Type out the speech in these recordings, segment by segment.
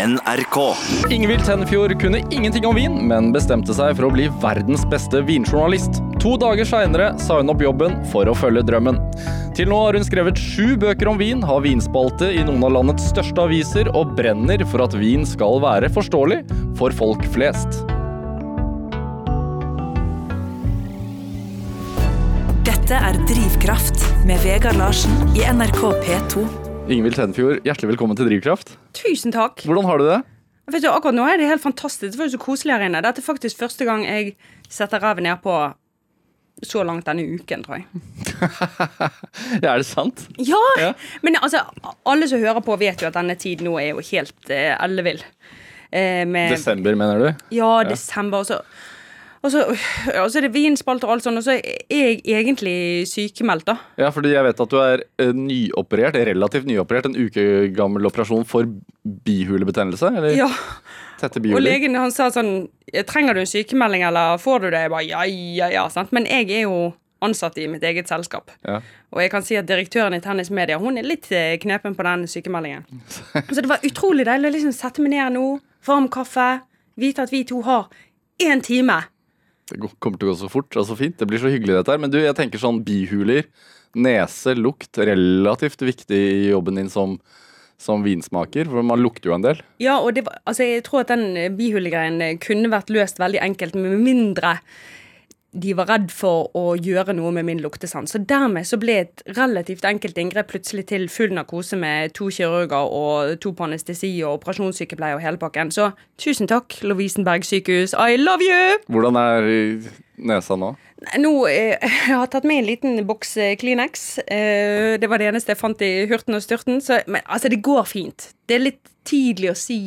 NRK. Ingvild Tenfjord kunne ingenting om vin, men bestemte seg for å bli verdens beste vinjournalist. To dager seinere sa hun opp jobben for å følge drømmen. Til nå har hun skrevet sju bøker om vin, har vinspalte i noen av landets største aviser og brenner for at vin skal være forståelig for folk flest. Dette er Drivkraft med Vegard Larsen i NRK P2. Ingvild Tenfjord, hjertelig velkommen til Drivkraft. Tusen takk. Hvordan har du det? Vet du, akkurat nå er det helt fantastisk. Det var jo så koselig her inne. Dette er faktisk første gang jeg setter ræven nedpå så langt denne uken, tror jeg. Ja, er det sant? Ja! Ja. Men altså, alle som hører på, vet jo at denne tiden nå er jo helt eh, ellevill. Eh, med Desember, mener du? Ja, desember. Og så, og så, og så er det vinspalt og alt sånt, og så er jeg egentlig sykemeldt, da. Ja, fordi jeg vet at du er eh, nyoperert, relativt nyoperert, en uke gammel operasjon for bihulebetennelse? Eller Ja. tette bihuler? Og legen han sa sånn Trenger du en sykemelding, eller får du det? Jeg bare ja, ja, ja. Sant? Men jeg er jo ansatt i mitt eget selskap. Ja. Og jeg kan si at direktøren i Tennis Media Hun er litt eh, knepen på den sykemeldingen. Så det var utrolig deilig å liksom sette meg ned nå, varm kaffe, vite at vi to har én time. Det kommer til å gå så fort og så fint. Det blir så hyggelig dette her. Men du, jeg tenker sånn bihuler, nese, lukt, relativt viktig i jobben din som, som vinsmaker. For man lukter jo en del. Ja, og det altså jeg tror at den bihulegreien eh, kunne vært løst veldig enkelt, med mindre de var redd for å gjøre noe med min luktesans. Så dermed så ble et relativt enkelt inngrep plutselig til full narkose med to kirurger og to på anestesi og operasjonssykepleier og hele pakken. Så tusen takk, Lovisenberg sykehus. I love you! Hvordan er eh, nesa nå? Nå, eh, Jeg har tatt med en liten boks eh, Kleenex. Eh, det var det eneste jeg fant i hurten og styrten. Så, men altså, det går fint. Det er litt tidlig å si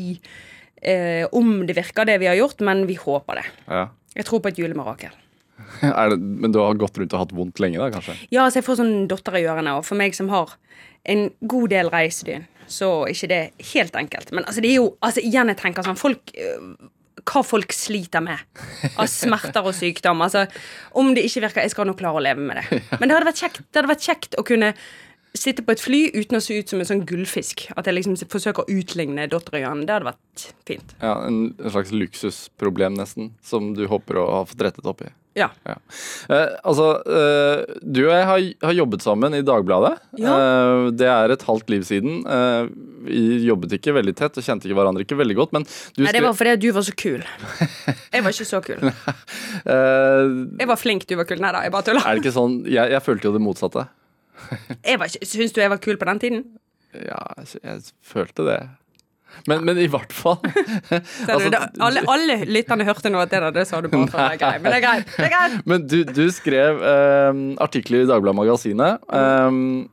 eh, om det virker, det vi har gjort, men vi håper det. Ja. Jeg tror på et julemirakel. Det, men du har gått rundt og hatt vondt lenge, da, kanskje? Ja, altså jeg får sånn dotter i ørene, og for meg som har en god del reisedyn, så er ikke det helt enkelt. Men altså, det er jo altså, Igjen, jeg tenker sånn folk øh, Hva folk sliter med av smerter og sykdom. Altså, om det ikke virker Jeg skal nå klare å leve med det. Men det hadde vært kjekt, det hadde vært kjekt å kunne sitte på et fly uten å se ut som en sånn gullfisk. At jeg liksom forsøker å utligne dotterøynene. Det hadde vært fint. Ja, en, en slags luksusproblem, nesten, som du håper å ha fått rettet opp i. Ja. Ja. Eh, altså, eh, du og jeg har, har jobbet sammen i Dagbladet. Ja. Eh, det er et halvt liv siden. Eh, vi jobbet ikke veldig tett og kjente ikke hverandre ikke veldig godt, men du Nei, det var fordi du var så kul. Jeg var ikke så kul. eh, Jeg var flink, du var kul. Nei da, jeg bare tuller. Er det ikke sånn Jeg, jeg følte jo det motsatte. Syns du jeg var kul på den tiden? Ja, jeg, jeg følte det. Men, men i hvert fall Altså, det, alle, alle lytterne hørte nå at det der, det sa du bare for det er greit. Men det er greit. Det er greit. Men du, du skrev um, artikler i Dagbladet Magasinet. um,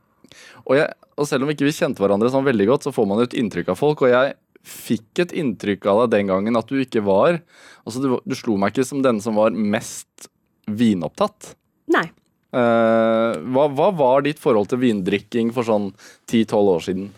og, jeg, og selv om ikke vi kjente hverandre sånn veldig godt, så får man jo et inntrykk av folk. Og jeg fikk et inntrykk av deg den gangen at du ikke var Altså, du, du slo meg ikke som den som var mest vinopptatt. Nei. Eh, hva, hva var ditt forhold til vindrikking for sånn 10-12 år siden?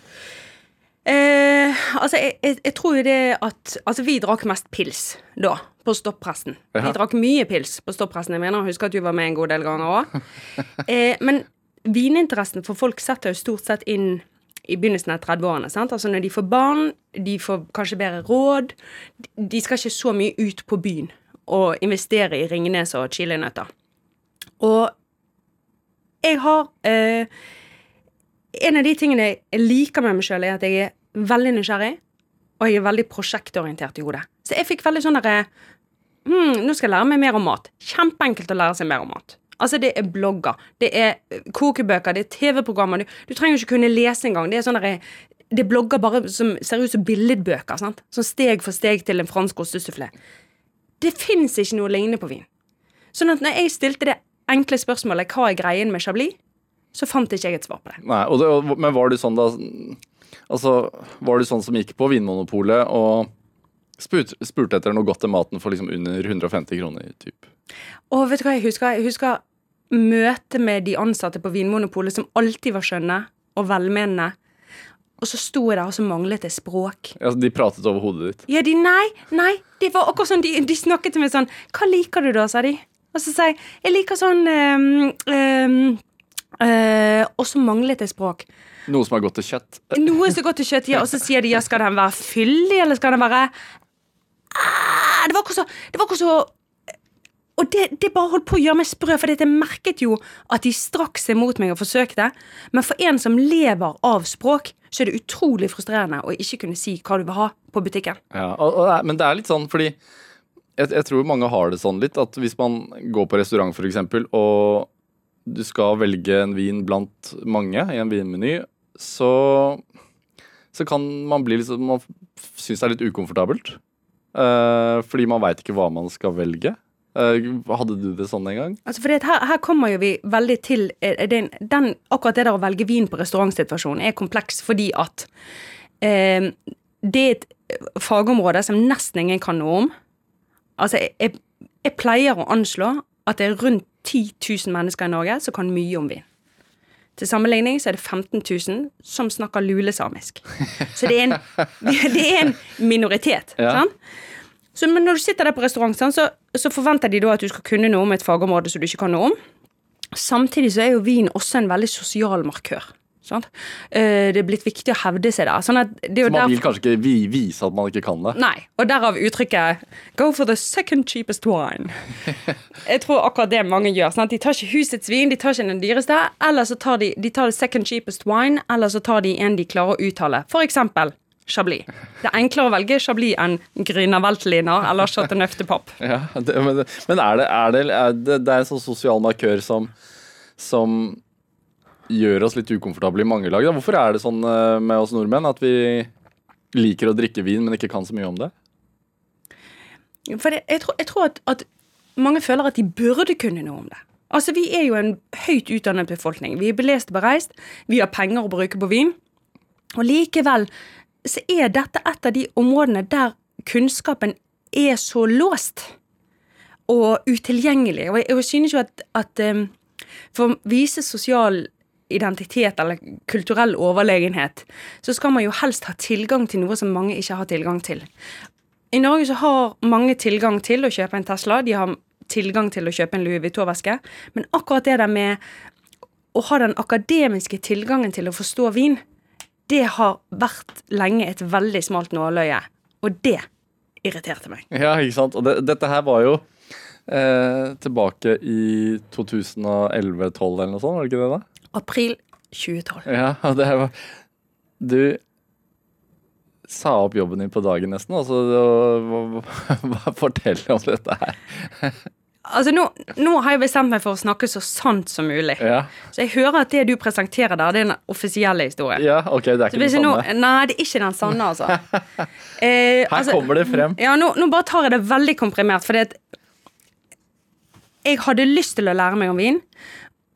Eh, altså, jeg, jeg, jeg tror jo det at Altså, vi drakk mest pils da, på stoppressen. Ja. Vi drakk mye pils på stoppressen. Jeg mener, husker at du var med en god del ganger òg. Eh, men vininteressen for folk setter jo stort sett inn i begynnelsen av 30-årene. Altså Når de får barn, de får kanskje bedre råd. De- skal ikke så mye ut på byen og investere i Ringnes og chilinøtter. Og jeg har eh, En av de tingene jeg liker med meg sjøl, er at jeg er veldig nysgjerrig, og jeg er veldig prosjektorientert i hodet. Så jeg fikk veldig sånn derre hmm, Nå skal jeg lære meg mer om mat. Kjempeenkelt å lære seg mer om mat. Altså, det er blogger, det er kokebøker, det er TV-programmer. Du, du trenger ikke kunne lese engang. Det er sånn det er blogger bare som ser ut som billedbøker. sant? Sånn steg for steg til en fransk ostesufflé. Det fins ikke noe lignende på vin. Sånn at når jeg stilte det enkle spørsmålet hva er greien med Chablis, så fant ikke jeg et svar på det. Nei, og det, Men var du sånn da Altså, var du sånn som gikk på Vinmonopolet og spurte, spurte etter noe godt til maten for liksom under 150 kroner? Typ. Og vet du hva jeg husker? Jeg husker møtet med de ansatte på Vinmonopolet som alltid var skjønne og velmenende. Og så sto jeg der, og så manglet jeg språk. Ja, de pratet over hodet ditt. Ja, de nei, nei. Det var akkurat sånn, de, de snakket til meg sånn Hva liker du da, sa de. Og så sier jeg Jeg liker sånn um, um, uh, og så manglet jeg språk. Noe som har gått til kjøtt. Noe som går til kjøtt, ja, og så sier de ja, skal den være fyldig, eller skal den være ah, Det var ikke så, det var ikke så Og det, det bare holdt på å gjøre meg sprø, for jeg merket jo at de straks er mot meg og forsøkte. Men for en som lever av språk, så er det utrolig frustrerende å ikke kunne si hva du vil ha på butikken. Ja, og, og, men det er litt sånn fordi jeg, jeg tror mange har det sånn litt at hvis man går på restaurant eksempel, og du skal velge en vin blant mange i en vinmeny, så, så kan man bli sånn Man syns det er litt ukomfortabelt. Uh, fordi man veit ikke hva man skal velge. Eh, hadde du det sånn en gang? Altså for her, her, kommer jo vi veldig til eh, den, den, Akkurat det der å velge vin på restaurantsituasjonen er kompleks fordi at eh, det er et fagområde som nesten ingen kan noe om. Altså, jeg, jeg pleier å anslå at det er rundt 10 000 mennesker i Norge som kan mye om vin. Til sammenligning så er det 15 000 som snakker lulesamisk. Så det er en, det er en minoritet. Ja. sant? Så, men når du sitter der på restaurant, så, så, forventer de da at du skal kunne noe om et fagområde som du ikke kan noe om. Samtidig så er jo vin også en veldig sosial markør. Sånn? Det er blitt viktig å hevde seg der. Sånn så man vil kanskje ikke vise at man ikke kan det? Nei, og derav uttrykket 'go for the second cheapest wine'. Jeg tror akkurat det mange gjør. Sånn de tar ikke husets vin, de tar ikke den dyreste, eller så tar de, de tar the second cheapest wine, eller så tar de en de klarer å uttale. For eksempel Chablis. Det er enklere å velge Chablis enn «Gryna Weltliner eller Chateauneuf de Pop. Ja, det, men, men er, det, er, det, er det, det er en sånn sosial markør som, som gjør oss litt ukomfortable i mange lag. Da. Hvorfor er det sånn eh, med oss nordmenn at vi liker å drikke vin, men ikke kan så mye om det? For det, jeg, tror, jeg tror at, at, mange føler at de burde kunne noe om det. Altså, Vi er jo en høyt utdannet befolkning. Vi er belest og bereist. Vi har penger å bruke på vin. Og likevel så er dette et av de områdene der kunnskapen er så låst og utilgjengelig. Og jeg, jeg synes jo at, at um, for å vise sosial identitet eller kulturell overlegenhet, så skal man jo helst ha tilgang til noe som mange ikke har tilgang til. I Norge så har mange tilgang til å kjøpe en Tesla, de har tilgang til å kjøpe en Louis Vuitton-veske, men akkurat det der med å ha den akademiske tilgangen til å forstå vin, det har vært lenge et veldig smalt nåløye, og det irriterte meg. Ja, ikke sant. Og det, dette her var jo eh, tilbake i 2011-2012 eller noe sånt, var det ikke det da? April 2012. Ja, og det var Du sa opp jobben din på dagen nesten. Altså, forteller om dette her. Altså, nå, nå, har jeg bestemt meg for å snakke så sant som mulig. Ja. Så jeg hører at det du presenterer der, det er den offisielle historien. Ja, ok, det er ikke den sanne? nei, det er ikke den sanne, altså. eh, Her altså, kommer det frem. Ja, nå, nå, bare tar jeg det veldig komprimert, fordi at jeg hadde lyst til å lære meg om vin.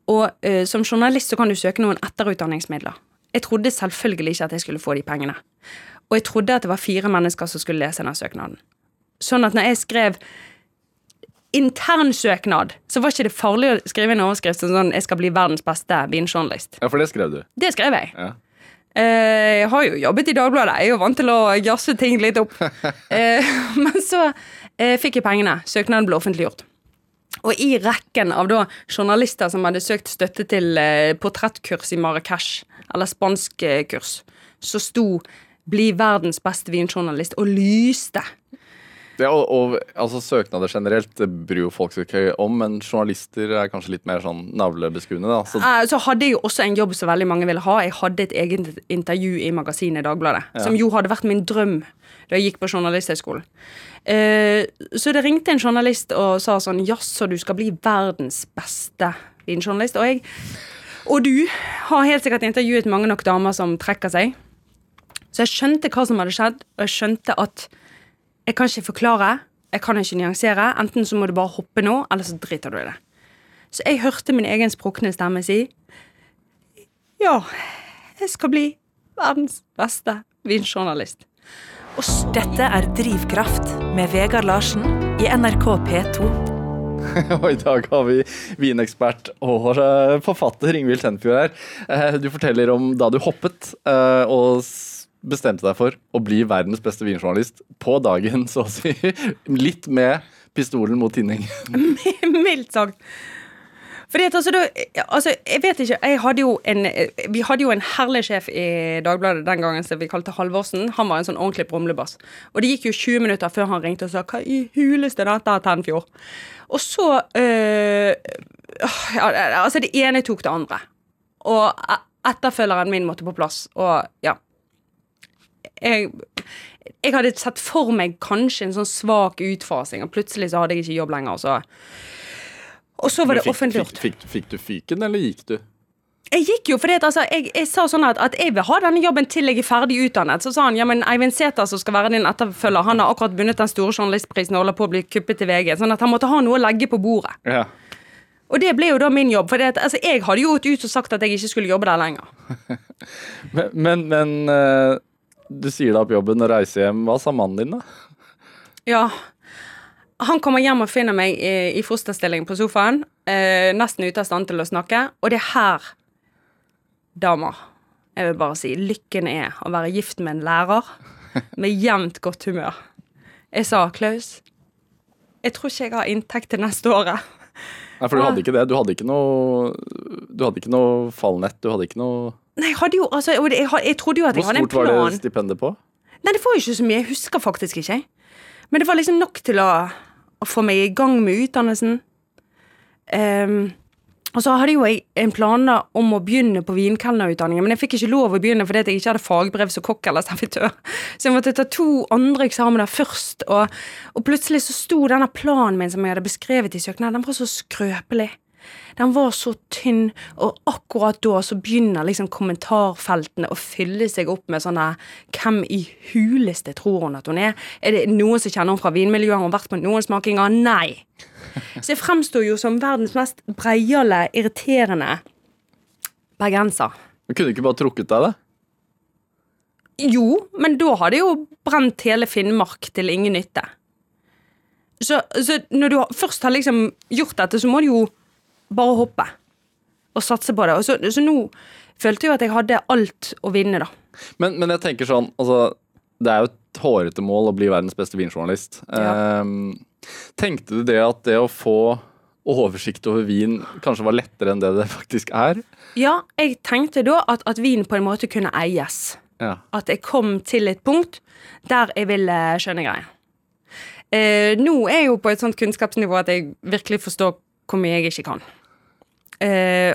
Og uh, som journalist så kan du søke noen etterutdanningsmidler. Jeg trodde selvfølgelig ikke at jeg skulle få de pengene. Og jeg trodde at det var fire mennesker som skulle lese denne søknaden. Sånn at når jeg skrev internsøknad, så var ikke det farlig å skrive en overskrift som sånn 'Jeg skal bli verdens beste vinjournalist'. Ja, for det skrev du? Det skrev jeg. Ja. Uh, jeg har jo jobbet i Dagbladet, jeg er jo vant til å jazze ting litt opp. uh, men så uh, fikk jeg pengene. Søknaden ble offentliggjort. Og i rekken av da journalister som hadde søkt støtte til eh, portrettkurs i Marrakech, eller spanskkurs, så sto 'Bli verdens beste vinjournalist' og lyste. Ja, og, og altså, Søknader generelt bryr jo folk seg ikke om, men journalister er kanskje litt mer sånn navlebeskuende. da. Så... Eh, så hadde jeg jo også en jobb som veldig mange ville ha. Jeg hadde et eget intervju i magasinet Dagbladet, ja. som jo hadde vært min drøm da jeg gikk på Journalisthøgskolen. Eh, så det ringte en journalist og sa sånn Jaså, du skal bli verdens beste vinjournalist. Og jeg og du har helt sikkert intervjuet mange nok damer som trekker seg. Så jeg skjønte hva som hadde skjedd, og jeg skjønte at jeg kan ikke forklare. Jeg kan ikke nyansere. Enten så må du bare hoppe nå, eller så driter du i det. Så jeg hørte min egen sprukne stemme si Ja, jeg skal bli verdens beste vinjournalist. Dette er Drivkraft med Vegard Larsen i NRK P2. Og i dag har vi vinekspert og eh, forfatter Ingvild Tenfjord her. Eh, du forteller om da du hoppet eh, og bestemte deg for å bli verdens beste vinjournalist på dagen, så å si. Litt med pistolen mot tinning. Mildt sagt. Fordi at altså, du, altså, jeg vet ikke, jeg hadde jo en Vi hadde jo en herlig sjef i Dagbladet den gangen som vi kalte Halvorsen. Han var en sånn ordentlig brumlebass. Og det gikk jo 20 minutter før han ringte og sa 'Hva i huleste dette Tenfjord?' Og så øh, ja, Altså, det ene tok det andre. Og etterfølgeren min måtte på plass, og ja. Jeg, jeg hadde sett for meg kanskje en sånn svak utfasing, og plutselig så hadde jeg ikke jobb lenger. Så. Og så var det offentliggjort. Fikk, fikk, fikk du fyken, eller gikk du? Jeg gikk jo at, altså, jeg, jeg sa sånn at, at jeg vil ha denne jobben til jeg er ferdig utdannet. Så sa han ja, men Eivind Sæther som skal være din etterfølger, han har akkurat vunnet den store journalistprisen og holder på å bli kuppet til VG. Sånn at han måtte ha noe å legge på bordet. Ja. Og det ble jo da min jobb. For altså, jeg hadde jo gått ut og sagt at jeg ikke skulle jobbe der lenger. Men, men, men eh, du sier deg opp jobben og reiser hjem. Hva sa mannen din, da? Ja. Han kommer hjem og finner meg i, i fosterstilling på sofaen, eh, nesten ute av stand til å snakke. Og det er her, damer, jeg vil bare si, lykken er å være gift med en lærer med jevnt godt humør. Jeg sa, Klaus, jeg tror ikke jeg har inntekt til neste året. Nei, for du hadde ikke det. Du hadde ikke noe Du hadde ikke noe fallnett. Du hadde ikke noe Nei, jeg hadde jo, altså, jeg, had- jeg trodde jo at jeg hadde en plan. Hvor stort var det stipendet på? Nei, det var jo ikke så mye. Jeg husker faktisk ikke. Men det var liksom nok til å, å få meg i gang med utdannelsen. Um, og så hadde jo jeg en plan om å begynne på vinkelnerutdanningen, men jeg fikk ikke lov å begynne fordi jeg ikke hadde fagbrev som kokk eller servitør. Så jeg måtte ta to andre eksamener først, og, og plutselig så sto denne planen min som jeg hadde beskrevet i søknaden, den var så skrøpelig. Den var så tynn, og akkurat da så begynner liksom kommentarfeltene å fylle seg opp med sånne Hvem i huleste tror hun at hun er? Er det noen som kjenner henne fra vinmiljøet? Har hun vært på noen smakinger? Nei. Så jeg fremstår jo som verdens mest breiale, irriterende bergenser. Men kunne du ikke bare trukket deg det? Jo, men da hadde jeg jo brent hele Finnmark til ingen nytte. Så, så når du først har liksom gjort dette, så må du jo bare hoppe. Og satse på det. Og så, så nå følte jeg jo at jeg hadde alt å vinne, da. Men, men jeg tenker sånn, altså Det er jo et hårete mål å bli verdens beste vinjournalist. Ja. Ehm, tenkte du det at det å få oversikt over vin kanskje var lettere enn det det faktisk er? Ja, jeg tenkte da at, at vin på en måte kunne eies. Ja. At jeg kom til et punkt der jeg ville skjønne greia. Eh, nå er jeg jo på et sånt kunnskapsnivå at jeg virkelig forstår hvor mye jeg ikke kan. Eh,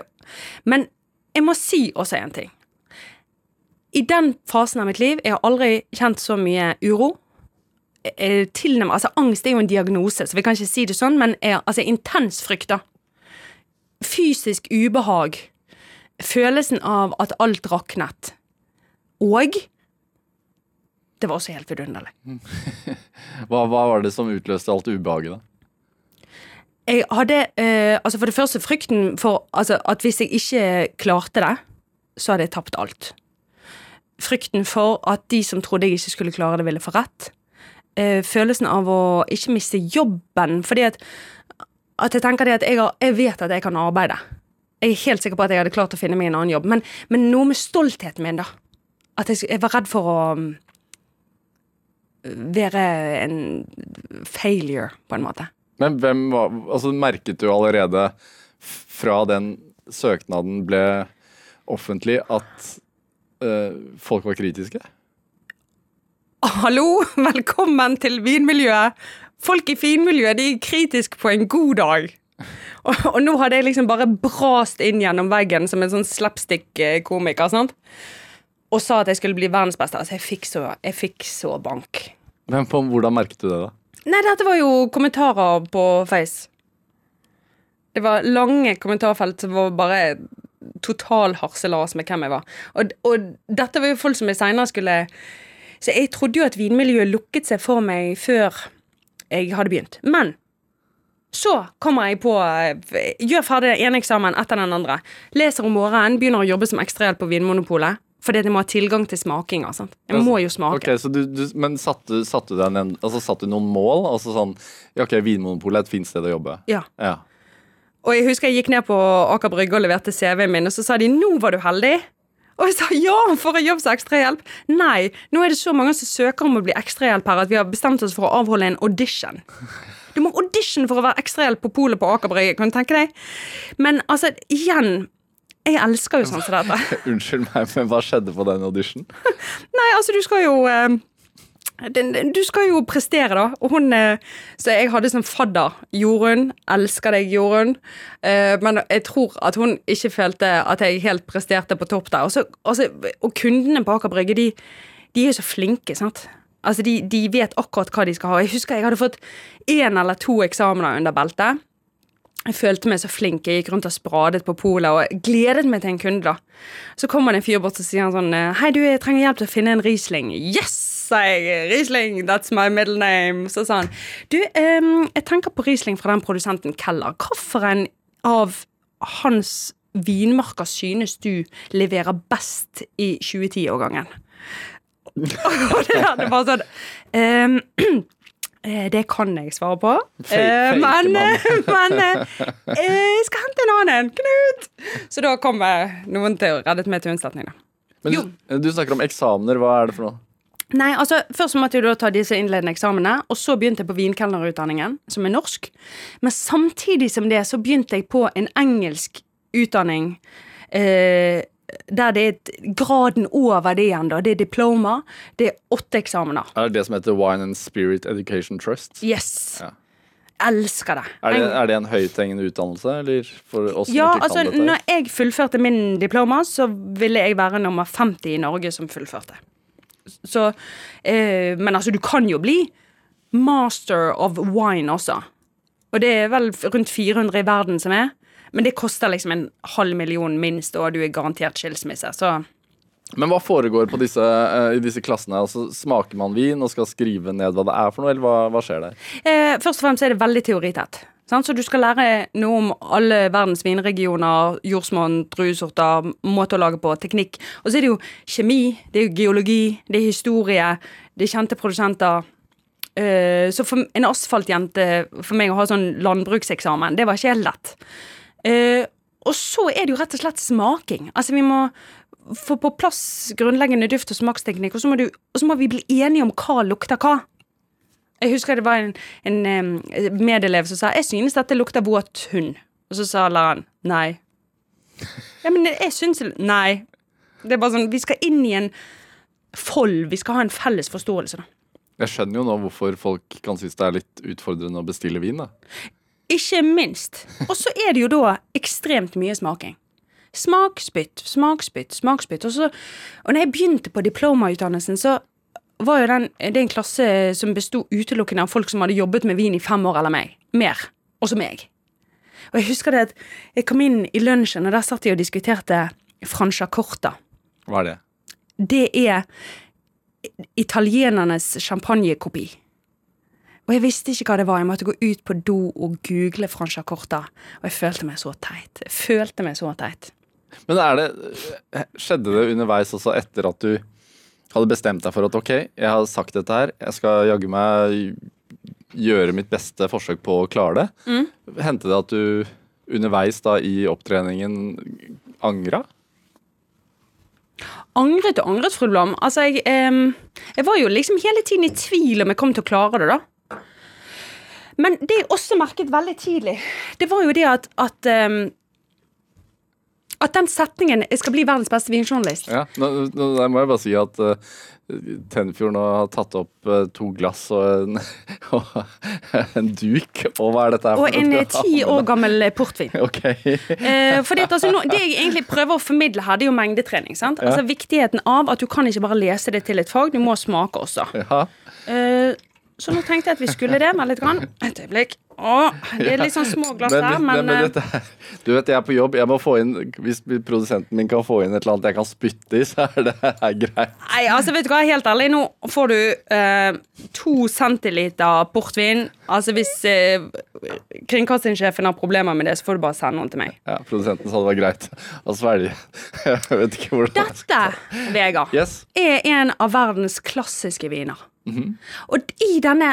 men jeg må si også en ting. I den fasen av mitt liv Jeg har aldri kjent så mye uro. Eh, tilnærmet, altså Angst er jo en diagnose, så vi kan ikke si det sånn, men er, altså intens frykt, da. Fysisk ubehag. Følelsen av at alt raknet. Og det var også helt vidunderlig. Hva, hva var det som utløste alt ubehaget, da? Jeg hadde eh, altså For det første frykten for altså, at hvis jeg ikke klarte det, så hadde jeg tapt alt. Frykten for at de som trodde jeg ikke skulle klare det, ville få rett. Eh, følelsen av å ikke miste jobben. Fordi at, at jeg tenker det at jeg, har, jeg vet at jeg kan arbeide. Jeg er helt sikker på at jeg hadde klart å finne meg en annen jobb. Men, men noe med stoltheten min, da. At jeg, jeg var redd for å um, være en failure, på en måte. Men hvem var Altså, merket du allerede fra den søknaden ble offentlig, at eh, folk var kritiske? Hallo, velkommen til vinmiljøet. Folk i finmiljøet de er kritiske på en god dag. Og, og nå hadde jeg liksom bare brast inn gjennom veggen som en sånn slapstick-komiker. sant? Og sa at jeg skulle bli verdens beste. Altså, jeg fikk så, jeg fikk så bank. Men på, hvordan merket du det, da? Nei, dette var jo kommentarer på Face. Det var lange kommentarfelt som var bare total harselas med hvem jeg var. Og, og dette var jo folk som jeg seinere skulle Så jeg trodde jo at vinmiljøet lukket seg for meg før jeg hadde begynt. Men så kommer jeg på eh, Gjør ferdig den ene eksamen etter den andre. Leser om morgenen, begynner å jobbe som ekstrahjelp på Vinmonopolet. Fordi de må ha tilgang til smakinga. sant? Jeg må jo smake. Ok, så du, du, Men satte, satte, du en, altså, satte du noen mål? Altså sånn ja, Ok, Vinmonopolet er et fint sted å jobbe. Ja. Ja. Og jeg husker jeg gikk ned på Aker Brygge og leverte CV-en min, og så sa de 'nå var du heldig'. Og jeg sa ja, for en jobb som ekstrahjelp. Nei, nå er det så mange som søker om å bli ekstrahjelp her at vi har bestemt oss for å avholde en audition. Du må audition for å være ekstrahjelp på polet på Aker Brygge, kan du tenke deg? Men altså, igjen Jeg elsker jo sånn som dette. Unnskyld meg, men hva skjedde på den audition? Nei, altså, du skal jo eh, du skal jo prestere, da. Og hun eh, Så jeg hadde sånn fadder. Jorunn. Elsker deg, Jorunn. Eh, men jeg tror at hun ikke følte at jeg helt presterte på topp der. Og, så, altså, og kundene på Aker Brygge, de, de er jo så flinke, sant. Altså, de, de vet akkurat hva de skal ha. Jeg husker jeg hadde fått én eller to eksamener under beltet. Jeg følte meg så flink. Jeg gikk rundt og spradet på polet og gledet meg til en kunde. da. Så kommer det en fyr bort og sier sånn Hei, du, jeg trenger hjelp til å finne en Riesling. Yes, sa jeg. Riesling, that's my middle name. Så sa han Du, um, jeg tenker på Riesling fra den produsenten Keller. Hvilken av hans vinmarker synes du leverer best i 2010-årgangen? og det, der, det var sånn eh, Det kan jeg svare på. Fake- Eh, fake men eh, men eh, jeg skal hente en annen. Knut! Så da kom eh, noen til å redde meg til unnsetning. Men Jo. du, du snakker om eksamener. Hva er det for noe? Nei, altså, Først måtte jeg da ta disse innledende eksamene, og så begynte jeg på vinkelnerutdanningen, som er norsk. Men samtidig som det så begynte jeg på en engelsk utdanning eh, der det er graden over det igjen, da. Det er diploma. Det er åtte eksamener. Er det det som heter Wine and Spirit Education Trust? Yes. Ja. Elsker det. Er det, er det en høythengende utdannelse, eller for oss ja, altså, når jeg fullførte min diploma, så ville jeg være nummer 50 i Norge som fullførte. Så eh, Men altså, du kan jo bli master of wine også. Og det er vel rundt 400 i verden som er. Men det koster liksom en halv million minst, og du er garantert skilsmisse. Så Men hva foregår på disse, eh, i disse klassene? Altså, smaker man vin og skal skrive ned hva det er for noe, eller hva, hva skjer der? Eh, først og fremst er det veldig teoritett. Sant? Så du skal lære noe om alle verdens vinregioner, jordsmonn, druesorter, måte å lage på, teknikk. Og så er det jo kjemi, det er jo geologi, det er historie, det er kjente produsenter. Eh, så for en asfaltjente, for meg å ha sånn landbrukseksamen, det var ikke helt lett. Eh, og så er det jo rett og slett smaking. Altså vi må få på plass grunnleggende duft- og smaksteknikk, og så må, du, og så må vi bli enige om hva lukter hva. Jeg husker det var en, en medelev som sa 'Jeg synes dette lukter våt hund'. Og så sa læreren 'nei'. Ja, men jeg syns Nei. Det er bare sånn Vi skal inn i en fold. Vi skal ha en felles forståelse, da. Jeg skjønner jo nå hvorfor folk kan synes det er litt utfordrende å bestille vin. da. Ikke minst. Og så er det jo da ekstremt mye smaking. Smakspytt, smakspytt, smak, spytt, smak, spytt. Og, så, og når jeg begynte på diplomautdannelsen, så var jo den, det er en klasse som besto utelukkende av folk som hadde jobbet med vin i fem år eller meg. Mer. Også meg. Og jeg husker det at jeg kom inn i lunsjen, og der satt jeg og diskuterte Franciacorta. Hva er det? Det er italienernes champagnekopi. Og jeg visste ikke hva det var. Jeg måtte gå ut på do og google Franciacorta. Og jeg følte meg så teit. Jeg følte meg så teit. Men det, skjedde det underveis også etter at du hadde bestemt deg for at ok, jeg har sagt dette her, jeg skal jaggu meg gjøre mitt beste forsøk på å klare det. Hendte det at du underveis da i opptreningen angra? Angret og angret, fru Blom. Altså, jeg, eh, jeg var jo liksom hele tiden i tvil om jeg kom til å klare det, da. Men det jeg også merket veldig tidlig, det var jo det at at, um, at den setningen 'Jeg skal bli verdens beste vinjournalist' Ja, nå, nå der må jeg bare si at uh, Tennfjord nå har tatt opp uh, to glass og en, og en duk. Og hva er dette her og en eh, ti år gammel eh, portvin. Ok. uh, fordi at, altså, nå, det jeg egentlig prøver å formidle her, det er jo mengdetrening. sant? Altså Viktigheten av at du kan ikke bare lese det til et fag, du må smake også. Ja. Eh, så nå tenkte jeg at vi skulle det med litt grann. Et øyeblikk. Å, det er litt sånn små glass her, men, men, men eh, dette Du vet, jeg er på jobb. Jeg må få inn Hvis produsenten min kan få inn et eller annet jeg kan spytte i, så er det er greit. Nei, altså vet du hva, helt ærlig, nå får du eh, to centiliter portvin. Altså hvis eh, kringkastingssjefen har problemer med det, så får du bare sende noen til meg. Ja, Produsenten sa det var greit å svelge. Jeg vet ikke hvordan Dette, Vegard, Yes. er en av verdens klassiske viner. Og i denne,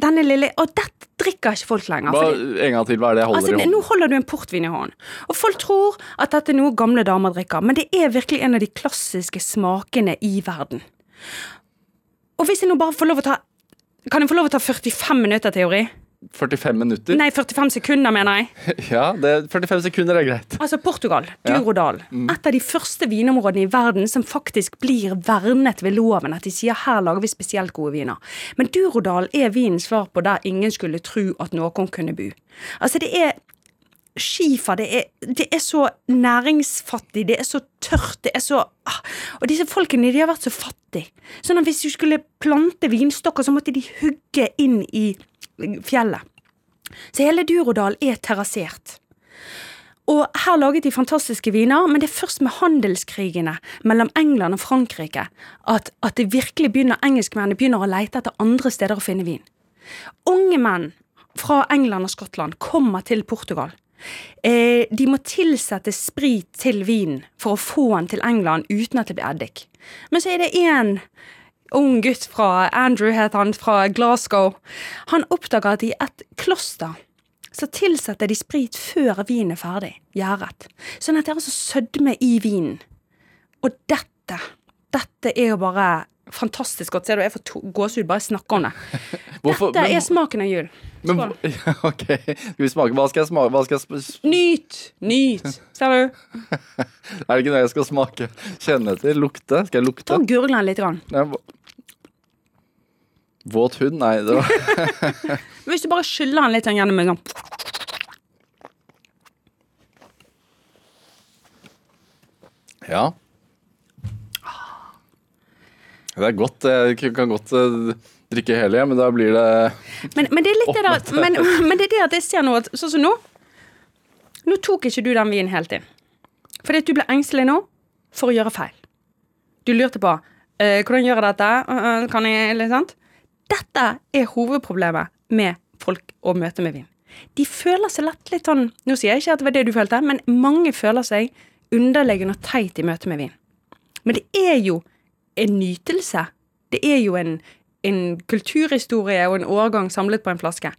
denne lille Og dette drikker ikke folk lenger. Hva, en gang til, hva er det jeg holder Altså, i nå holder du en portvin i hånden. Og folk tror at dette er noe gamle damer drikker, men det er virkelig en av de klassiske smakene i verden. Og hvis jeg nå bare får lov å ta Kan jeg få lov å ta 45 minutter teori? 45 minutter? Nei, 45 sekunder, mener jeg. Ja, det, 45 sekunder er greit. Altså Portugal, Ja. Durodal. Et av de første vinområdene i verden som faktisk blir vernet ved loven. At de sier her lager vi spesielt gode viner. Men Durodal er vinens svar på der ingen skulle tro at noen kunne bo. Altså det er skifer, det er, det er så næringsfattig, det er så tørt, det er så ah, Og disse folkene de har vært så fattige. Sånn at hvis du skulle plante vinstokker, så måtte de hugge inn i fjellet. Så hele Durodal er terrassert. Og her laget de fantastiske viner, men det er først med handelskrigene mellom England og Frankrike at, at det virkelig begynner, engelskmennene begynner å lete etter andre steder å finne vin. Unge menn fra England og Skottland kommer til Portugal. Eh, de må tilsette sprit til vinen for å få den til England uten at det blir eddik. Men så er det én ung gutt fra Andrew, het han, fra Glasgow. Han oppdager at i et kloster så tilsetter de sprit før vinen er ferdig, gjæret. Sånn at det er altså sødme i vinen. Og dette, dette er jo bare fantastisk godt. Ser du, jeg får gåsehud bare jeg snakker om det. Dette er smaken av jul. Men, ok, skal vi smake? Hva skal jeg smake? Hva skal jeg sp Nyt! Nyt! Ser du? er det ikke det jeg skal smake? Kjenne etter? Lukte? Skal jeg lukte? Ta gurgle den litt. Grann. Våt hund? Nei, det var Hvis du bare skyller den litt gjennom en gang. Ja. Det er godt. Jeg kan godt eh, drikke hele, men da blir det men, men det er litt det der men, men det er det at jeg ser nå at Sånn som nå. Nå tok ikke du den vinen helt inn. Fordi at du ble engstelig nå for å gjøre feil. Du lurte på eh, hvordan gjør jeg dette. Eh, eh, kan jeg, eller sant? Dette er hovedproblemet med folk og møte med vin. De føler seg lett litt sånn Nå sier jeg ikke at det var det du følte, men mange føler seg underlegen og teit i møte med vin. Men det er jo en nytelse. Det er jo en, en kulturhistorie og en årgang samlet på en flaske.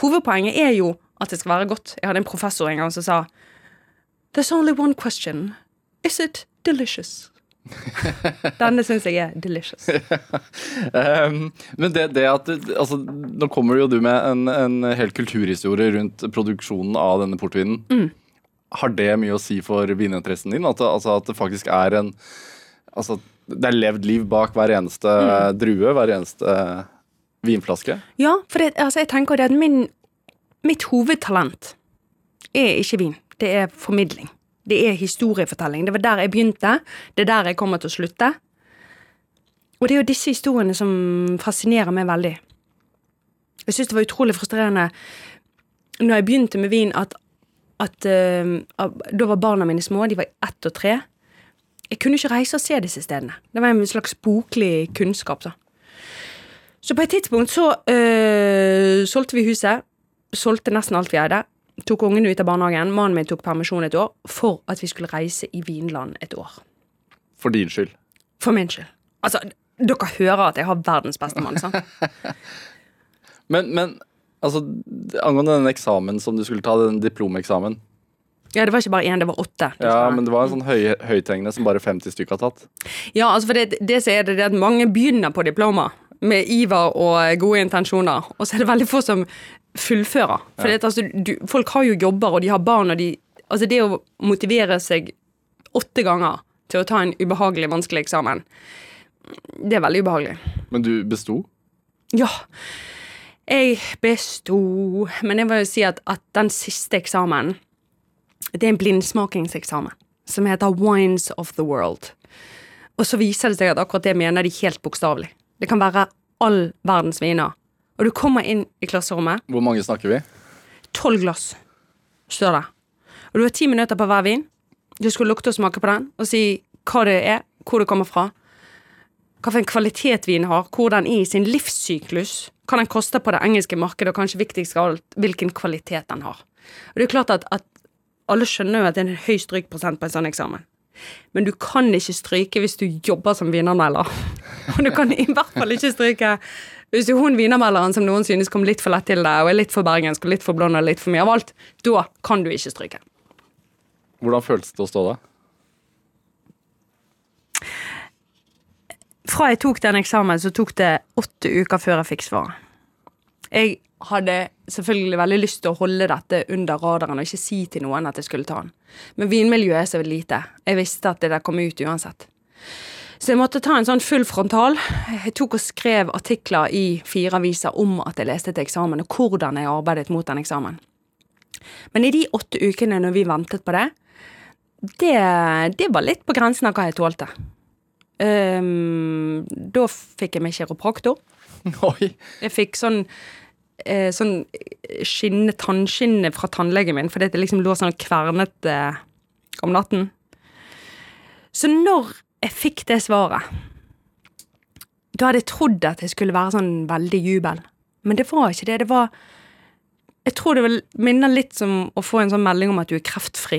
Hovedpoenget er jo at det skal være godt. Jeg hadde en professor en gang som sa There's only one question. Is it delicious? Denne syns jeg er delicious. um, Men det, det at altså, Nå kommer jo du med en, en hel kulturhistorie rundt produksjonen av denne portvinen. Har det mye å si for vininteressen din? At altså, at det faktisk er en Altså, det er levd liv bak hver eneste drue, hver eneste vinflaske? Ja, for det, altså, jeg tenker det at min, mitt hovedtalent er ikke vin. Det er formidling. Det er historiefortelling. Det var der jeg begynte. Det er der jeg kommer til å slutte. Og det er jo disse historiene som fascinerer meg veldig. Jeg syns det var utrolig frustrerende når jeg begynte med vin, at, at uh, Da var barna mine små, de var ett og tre. Jeg kunne ikke reise og se disse stedene. Det var en slags boklig kunnskap. Så, Så på et tidspunkt så øh, solgte vi huset. Solgte nesten alt vi eide. Tok ungene ut av barnehagen. Mannen min tok permisjon et år for at vi skulle reise i Vinland et år. For din skyld. For min skyld. Altså, dere hører at jeg har verdens beste mann, sant? Men, men altså, angående den eksamen som du skulle ta, den diplomeksamen. Ja, det var ikke bare én, det var åtte. Ja, men det var en sånn høy, høythengende som bare 50 stykker har tatt. Ja, altså for det, det er det, det at mange begynner på diploma med iver og gode intensjoner, og så er det veldig få som fullfører. For det, altså, du, folk har jo jobber, og de har barn, og de Altså, det å motivere seg åtte ganger til å ta en ubehagelig, vanskelig eksamen, det er veldig ubehagelig. Men du besto? Ja, jeg besto, men jeg vil jo si at, at den siste eksamen, det er en blindsmakingseksamen som heter Wines of the World. Og så viser det seg at akkurat det mener de helt bokstavelig. Det kan være all verdens viner. Og du kommer inn i klasserommet, Hvor mange snakker vi? tolv glass står det. Og du har ti minutter på hver vin. Du skal lukte og smake på den og si hva det er, hvor det kommer fra, hva for en kvalitet vinen har, hvor den er i sin livssyklus, hva den koster på det engelske markedet, og kanskje viktigst av alt, hvilken kvalitet den har. Og det er klart at, at alle skjønner jo at det er en høy strykprosent på en sånn eksamen. Men du kan ikke stryke hvis du jobber som vinermelder. Og du kan i hvert fall ikke stryke hvis du hun vinermelderen som noen synes kom litt for lett til deg, og er litt for bergensk og litt for blond og litt for mye av alt, da kan du ikke stryke. Hvordan føltes det å stå der? Fra jeg tok den eksamen, så tok det åtte uker før jeg fikk svaret. Jeg hadde selvfølgelig veldig lyst til å holde dette under radaren og ikke si til noen at jeg skulle ta den. Men vinmiljøet er så lite. Jeg visste at det der kom ut uansett. Så jeg måtte ta en sånn full frontal. Jeg tok og skrev artikler i fire aviser om at jeg leste til eksamen, og hvordan jeg arbeidet mot den eksamen. Men i de åtte ukene når vi ventet på det, det, det var litt på grensen av hva jeg tålte. Um, da fikk jeg meg kiropraktor. Oi. Jeg fikk sånn eh, sånn skinne, tannskinne fra tannlegen min, fordi det liksom lå sånn kvernet eh, om natten. Så når jeg fikk det svaret, da hadde jeg trodd at det skulle være sånn veldig jubel. Men det var ikke det. Det var Jeg tror det vel minner litt som å få en sånn melding om at du er kreftfri.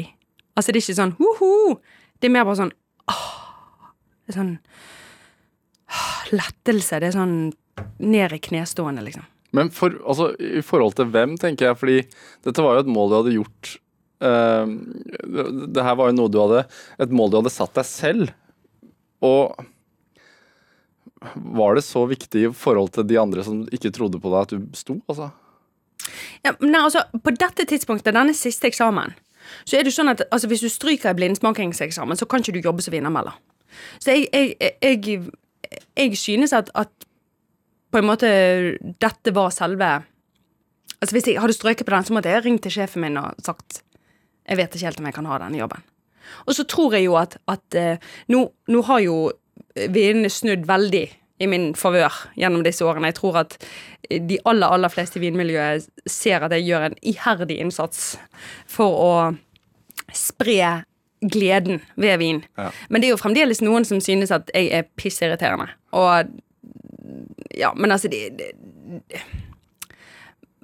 Altså, det er ikke sånn ho-ho. Det er mer bare sånn åh. Det er sånn lettelse. Det er sånn ned i knestående, liksom. Men for, altså, i forhold til hvem, tenker jeg, fordi dette var jo et mål du hadde gjort uh, det, her var jo noe du hadde Et mål du hadde satt deg selv. Og var det så viktig i forhold til de andre som ikke trodde på deg, at du sto, altså? Ja, nei, altså, på dette tidspunktet, denne siste eksamen, så er det sånn at altså, hvis du stryker i blindsmakingseksamen, så kan ikke du jobbe som vinnermelder. Så jeg, jeg, jeg, jeg synes at, at på en måte dette var selve Altså Hvis jeg hadde strøket på den, så måtte jeg ringt til sjefen min og sagt jeg vet ikke helt om jeg kan ha denne jobben. Og så tror jeg jo at, at eh, nå, nå har jo vinene snudd veldig i min favør gjennom disse årene. Jeg tror at de aller, aller fleste i vinmiljøet ser at jeg gjør en iherdig innsats for å spre gleden ved vin. Ja. Men det er jo fremdeles noen som synes at jeg er pissirriterende. Og Ja, men altså de, de, de.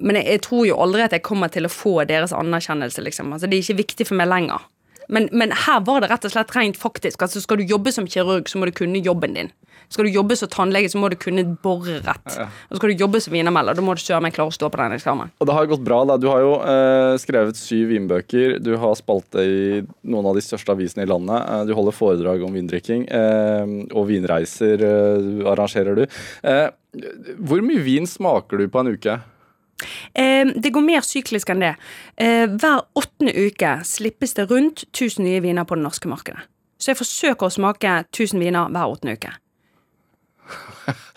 Men jeg, jeg tror jo aldri at jeg kommer til å få deres anerkjennelse, liksom. Altså, det er ikke viktig for meg lenger. Men, men her var det rett og slett rent faktisk. Altså, skal du jobbe som kirurg, så må du kunne jobben din. Skal du jobbe som tannlege, så må du kunne bore rett. Og skal du jobbe som vinermelder, da må du søren meg klare å stå på den eksamen. Og det har gått bra. da. Du har jo eh, skrevet syv vinbøker. Du har spalte i noen av de største avisene i landet. Eh, du holder foredrag om vindrikking. Eh, og vinreiser eh, arrangerer du. Eh, hvor mye vin smaker du på en uke? Det går mer syklisk enn det. Eh, hver åttende uke slippes det rundt 1000 nye viner på det norske markedet. Så jeg forsøker å smake 1000 viner hver åttende uke.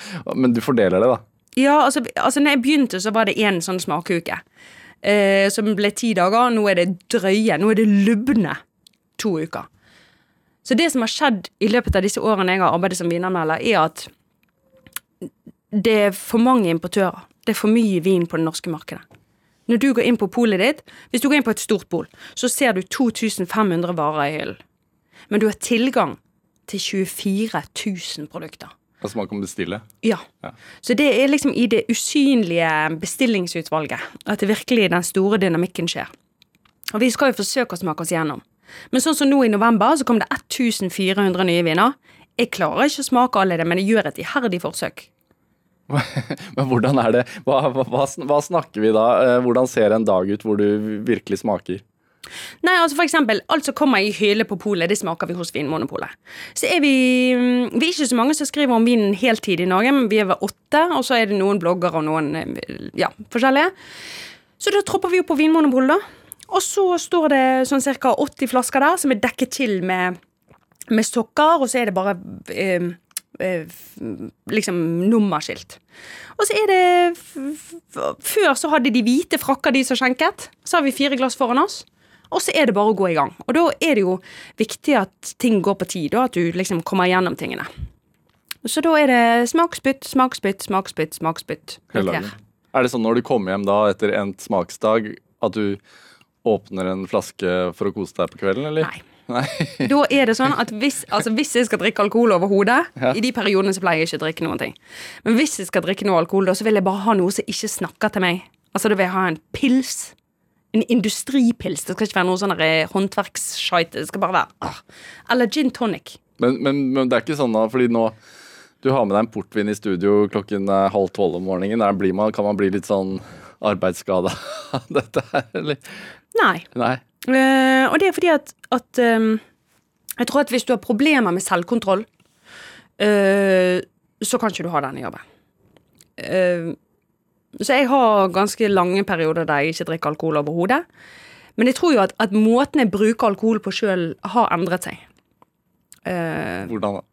Men du fordeler det, da. Ja, altså, altså når jeg begynte, så var det én sånn smakeuke. Eh, som ble ti dager. Nå er det drøye. Nå er det lubne to uker. Så det som har skjedd i løpet av disse årene jeg har arbeidet som vinanmelder, er at det er for mange importører. Det er for mye vin på det norske markedet. Når du går inn på polet ditt, hvis du går inn på et stort pol, så ser du 2500 varer i hyllen. Men du har tilgang til 24 000 produkter. Altså man kan bestille. Ja. Ja. Så det er liksom i det usynlige bestillingsutvalget at det virkelig den store dynamikken skjer. Og vi skal jo forsøke å smake oss gjennom. Men sånn som nå i november, så kom det 1400 nye viner. Jeg klarer ikke å smake alle det, men jeg gjør et iherdig forsøk. Men hvordan er det? Hva, hva, hva snakker vi da? Eh, Hvordan ser en dag ut hvor du virkelig smaker? Nei, altså for eksempel, alt som kommer i hylle på polet, det smaker vi hos Vinmonopolet. Så er vi mm, Vi er ikke så mange som skriver om vinen heltid i Norge, men vi er ved åtte, og så er det noen blogger og noen eh, ja, forskjellige. Så da tropper vi opp på Vinmonopolet, da. Og så står det sånn ca. 80 flasker der som er dekket til med, med sokker, og så er det bare eh, eh, liksom nummerskilt. Og så er det Før så hadde de hvite frakker, de som skjenket. Så har vi fire glass foran oss. Og så er det bare å gå i gang. Og da er det jo viktig at ting går på tid, og at du liksom kommer gjennom tingene. Så da er det smaksbytt, smaksbytt, smaksbytt, smaksbytt. Er det sånn når du kommer hjem da etter endt smaksdag, at du åpner en flaske for å kose deg på kvelden, eller? Nei. Nei. Da er det sånn at hvis, altså hvis jeg skal drikke alkohol over hodet Ja. I de periodene så pleier jeg ikke å drikke noen ting. Men hvis jeg skal drikke noe alkohol, da så vil jeg bare ha noe som ikke snakker til meg. Altså Da vil jeg ha en pils. En industripils. Det skal ikke være noe sånn håndverksshite. håndverksskite. Det skal bare være åh. Eller gin tonic. Men, men, men det er ikke sånn da, fordi nå du har med deg en portvin i studio klokken er halv tolv om morgenen. Man, kan man bli litt sånn arbeidsskada av dette her, eller? Nei. Nei. Uh, og det er fordi at, at um, Jeg tror at hvis du har problemer med selvkontroll, uh, så kan ikke du ha denne jobben. Eh, Så jeg har ganske lange perioder der jeg ikke drikker alkohol overhodet. Men jeg tror jo at, at måten jeg bruker alkohol på sjøl, har endret seg. Uh, Hvordan da?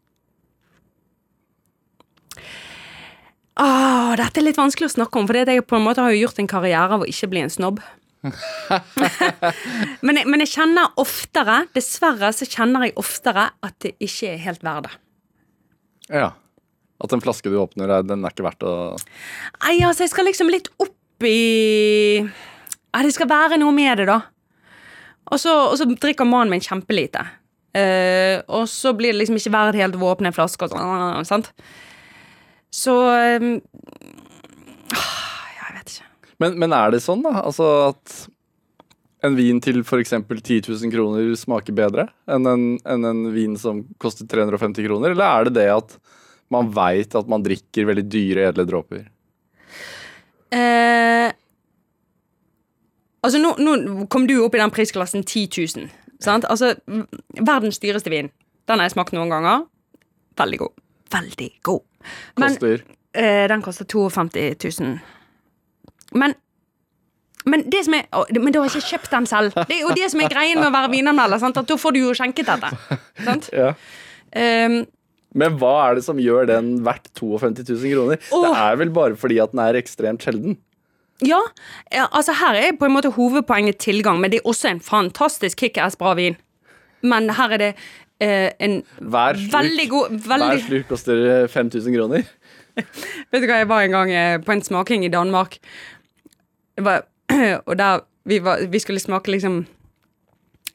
ah, dette er litt vanskelig å snakke om, for jeg på en måte har jo gjort en karriere av å ikke bli en snobb. men, jeg, men jeg kjenner oftere, dessverre så kjenner jeg oftere at det ikke er helt verdt det. Ja. At en flaske du åpner, er- den er ikke verdt å Nei, altså, jeg skal liksom litt opp i ja, Det skal være noe med det, da. Og så, og så drikker mannen min kjempelite. Uh, og så blir det liksom ikke verdt helt å åpne en flaske og sånn, sant. Så um, Jeg vet ikke. men, men er det sånn, da? Altså at en vin til f.eks. 10 000 kroner smaker bedre enn en, enn en vin som koster 350 kroner? Eller er det det at man veit at man drikker veldig dyre, edle dråper? Eh, altså, nå, nå kom du opp i den prisklassen 10 000. Sant? Altså, verdens dyreste vin. Den har jeg smakt noen ganger. Veldig god. Veldig god. Men Koster eh, den koster 52 000. Men men det som er, men du har ikke kjøpt den selv. Det er jo det som er greien med å være vinanmelder. At da får du jo skjenket dette. Sant? ja. Um, Men hva er det som gjør den verdt 52 000 kroner? Det er vel bare fordi at den er ekstremt sjelden? Ja, altså her er på en måte hovedpoenget tilgang, men det er også en fantastisk kickass bra vin. Men her er det eh, en Hver sluk, veldig god hver veldig, sluk koster eh, 5000 kroner. Vet du hva, jeg var en gang eh, på en smaking i Danmark. Var, og der vi, var, vi skulle smake liksom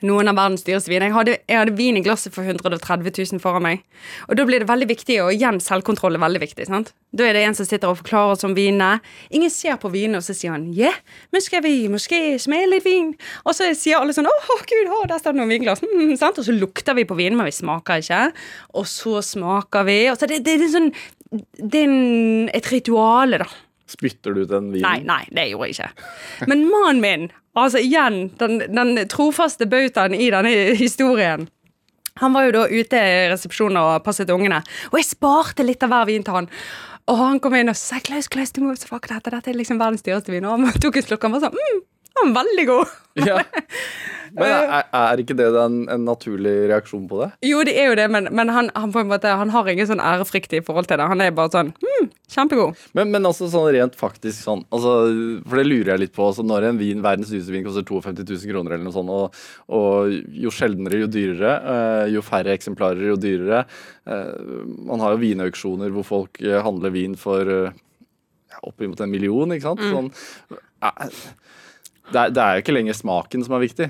noen av verdens dyreste viner. Jeg hadde, jeg hadde vin i glasset for 130 000 foran meg. Og da blir det veldig viktig, og igjen selvkontroll er veldig viktig. sant? Da er det en som sitter og forklarer oss om vinene. Ingen ser på vinene, og så sier han ja, men skal vi måske smake litt vin? Og så sier alle sånn åh, gud, oh, der står det noen vinglass. Mm, sant? Og så lukter vi på vinen, men vi smaker ikke. Og så smaker vi. Og så det, det, det er sånn Det er en, et rituale, da. Spytter du ut den vinen? Nei, nei, det gjorde jeg ikke. Men mannen min, altså igjen, den, den trofaste bautaen i denne historien Han var jo da ute i resepsjonen og passet ungene, og jeg sparte litt av hver vin til han. Og han kom inn og sa Klaus, Klaus, du må smake dette. Dette er liksom verdens dyreste vin. Og han tok en slurk og var sånn mm, den var veldig god. Ja. Men er, er ikke det en, en naturlig reaksjon på det? Jo, det er jo det, men, men han, han, på en måte, han har ingen sånn ærefrykt i forhold til det. Han er bare sånn hmm, kjempegod. Men, men altså sånn rent faktisk sånn altså, For det lurer jeg litt på. Altså, når en vin, verdens dyreste vin koster 52 000 kroner, eller noe sånt, og, og jo sjeldnere, jo dyrere. eh, jo færre eksemplarer, jo dyrere. Eh, man har jo vinauksjoner hvor folk eh, handler vin for uh, oppimot en million, ikke sant? Sånn, eh, det, er, det er jo ikke lenger smaken som er viktig.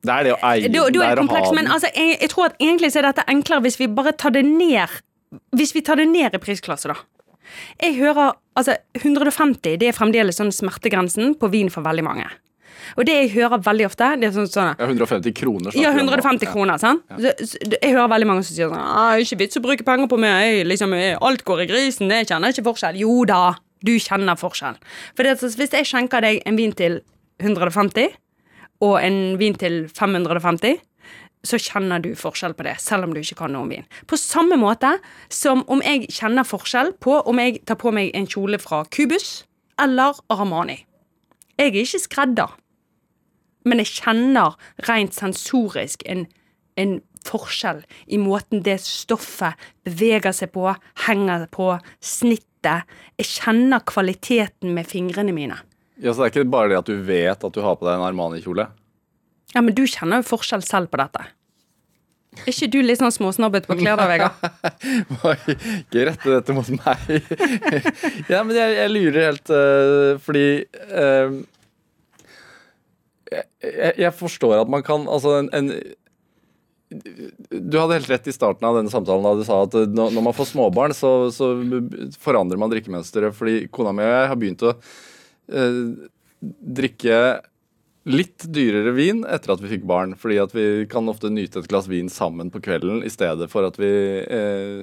Det er det å eie Da, den, da er det det er å ha komplekst, men altså, jeg, jeg tror at egentlig så er dette enklere hvis vi bare tar det ned Hvis vi tar det ned i prisklasse, da. Jeg hører Altså, 150 det er fremdeles sånn smertegrensen på vin for veldig mange. Og det jeg hører veldig ofte, det er sånn, sånn Ja, 150 kroner. ja, snakker vi om nå. 150 kroner, sant? Så, så, jeg hører veldig mange som sier sånn «Ah, 'Ikke vits å bruke penger på meg, jeg, liksom, jeg, alt går i grisen, jeg kjenner ikke forskjell'. Jo da, du kjenner forskjell. For det, hvis jeg skjenker deg en vin til 150, og en vin til 550, så kjenner du forskjell på det, selv om du ikke kan noe om vin. På samme måte som om jeg kjenner forskjell på om jeg tar på meg en kjole fra Cubus eller Armani. Jeg er ikke skredder, men jeg kjenner rent sensorisk en, en forskjell i måten det stoffet beveger seg på, henger på, snittet. Jeg kjenner kvaliteten med fingrene mine. Ja, så det er ikke bare det at du vet at du har på deg en Armani-kjole? Ja, men du kjenner jo forskjell selv på dette. Er ikke du litt sånn småsnobbet på klær da, Vegard? Ikke rette dette mot meg. ja, men jeg, jeg lurer helt uh, fordi uh, jeg, jeg forstår at man kan Altså, en, en Du hadde helt rett i starten av denne samtalen da du sa at øh, når, man får småbarn, så, så forandrer man drikkemønsteret. Fordi kona mi og jeg har begynt å eh, drikke litt dyrere vin etter at vi fikk barn. Fordi at vi kan ofte nyte et glass vin sammen på kvelden i stedet for at vi eh,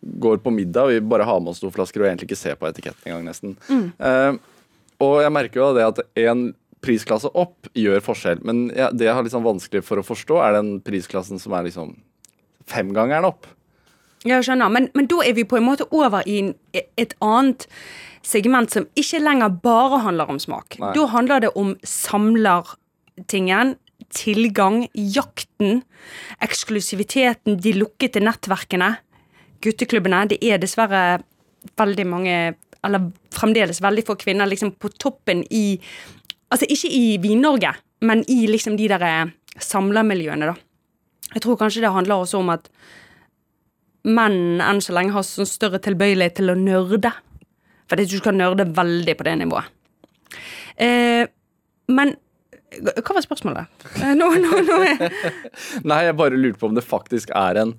går på middag og vi bare har med oss to flasker og egentlig ikke ser på etiketten engang, nesten. Eh, og jeg merker jo det at en prisklasse opp gjør forskjell. Men ja, det jeg har sånn vanskelig for å forstå, er den prisklassen som er liksom femgangeren opp. Jeg skjønner. Men, men da er vi på en måte over i et annet segment som ikke lenger bare handler om smak. Nei. Da handler det om samlertingen, tilgang, jakten, eksklusiviteten, de lukkede nettverkene, gutteklubbene. Det er dessverre veldig mange Eller fremdeles veldig få kvinner liksom på toppen i Altså ikke i Vin-Norge, men i liksom de der eh, samlermiljøene, da. Jeg tror kanskje det handler også om at menn enn så lenge har sånn større tilbøyelighet til å nerde. For du skal nerde veldig på det nivået. Eh, men hva var spørsmålet? Eh, nå, nå, nå Nei, jeg bare lurte på om det faktisk er en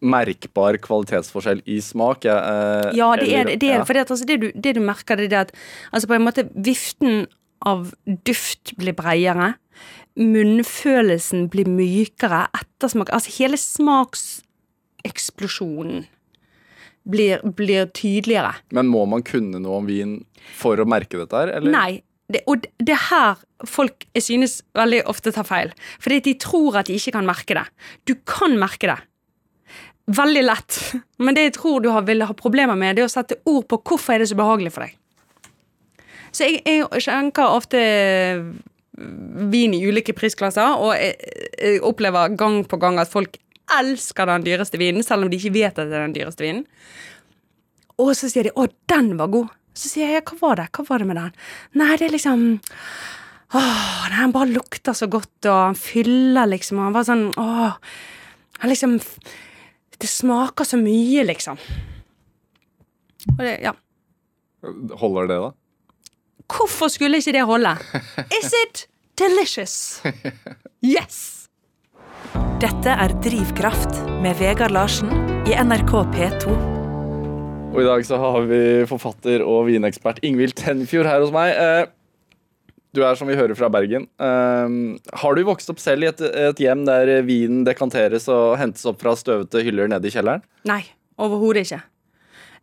merkbar kvalitetsforskjell i smak. Jeg, eh, Ja, det er det. det, er, det. Fordi at, altså, det, du, det du merker, det er det at altså, på en måte viften av duft blir bredere. Munnfølelsen blir mykere. Ettersmak Altså hele smakseksplosjonen blir, blir tydeligere. Men må man kunne noe om vin for å merke dette her, eller? Nei. Det, og det- det er her folk jeg synes veldig ofte tar feil. Fordi de tror at de ikke kan merke det. Du kan merke det. Veldig lett. Men det jeg tror du har, vil ha problemer med, det er å sette ord på hvorfor er det så behagelig for deg. Så jeg, jeg skjenker ofte vin i ulike prisklasser, og jeg, jeg opplever gang på gang at folk elsker den dyreste vinen, selv om de ikke vet at det er den dyreste vinen. Og så sier de 'Å, den var god'. Så sier jeg 'Hva var det Hva var det med den?' Nei, det er liksom Åh, han bare lukter så godt, og han fyller liksom, og han bare sånn Åh. Han liksom Det smaker så mye, liksom. Og det, ja. Holder det, da? Hvorfor skulle ikke det holde? Is it delicious? Yes! Dette er Drivkraft med Vegard Larsen i NRK P2. Og i dag så har vi forfatter og vinekspert Ingvild Tenfjord her hos meg. Eh, Du er som vi hører fra Bergen. Eh, Har du vokst opp selv i et, et hjem der vinen dekanteres og hentes opp fra støvete hyller nede i kjelleren? Nei, overhodet ikke.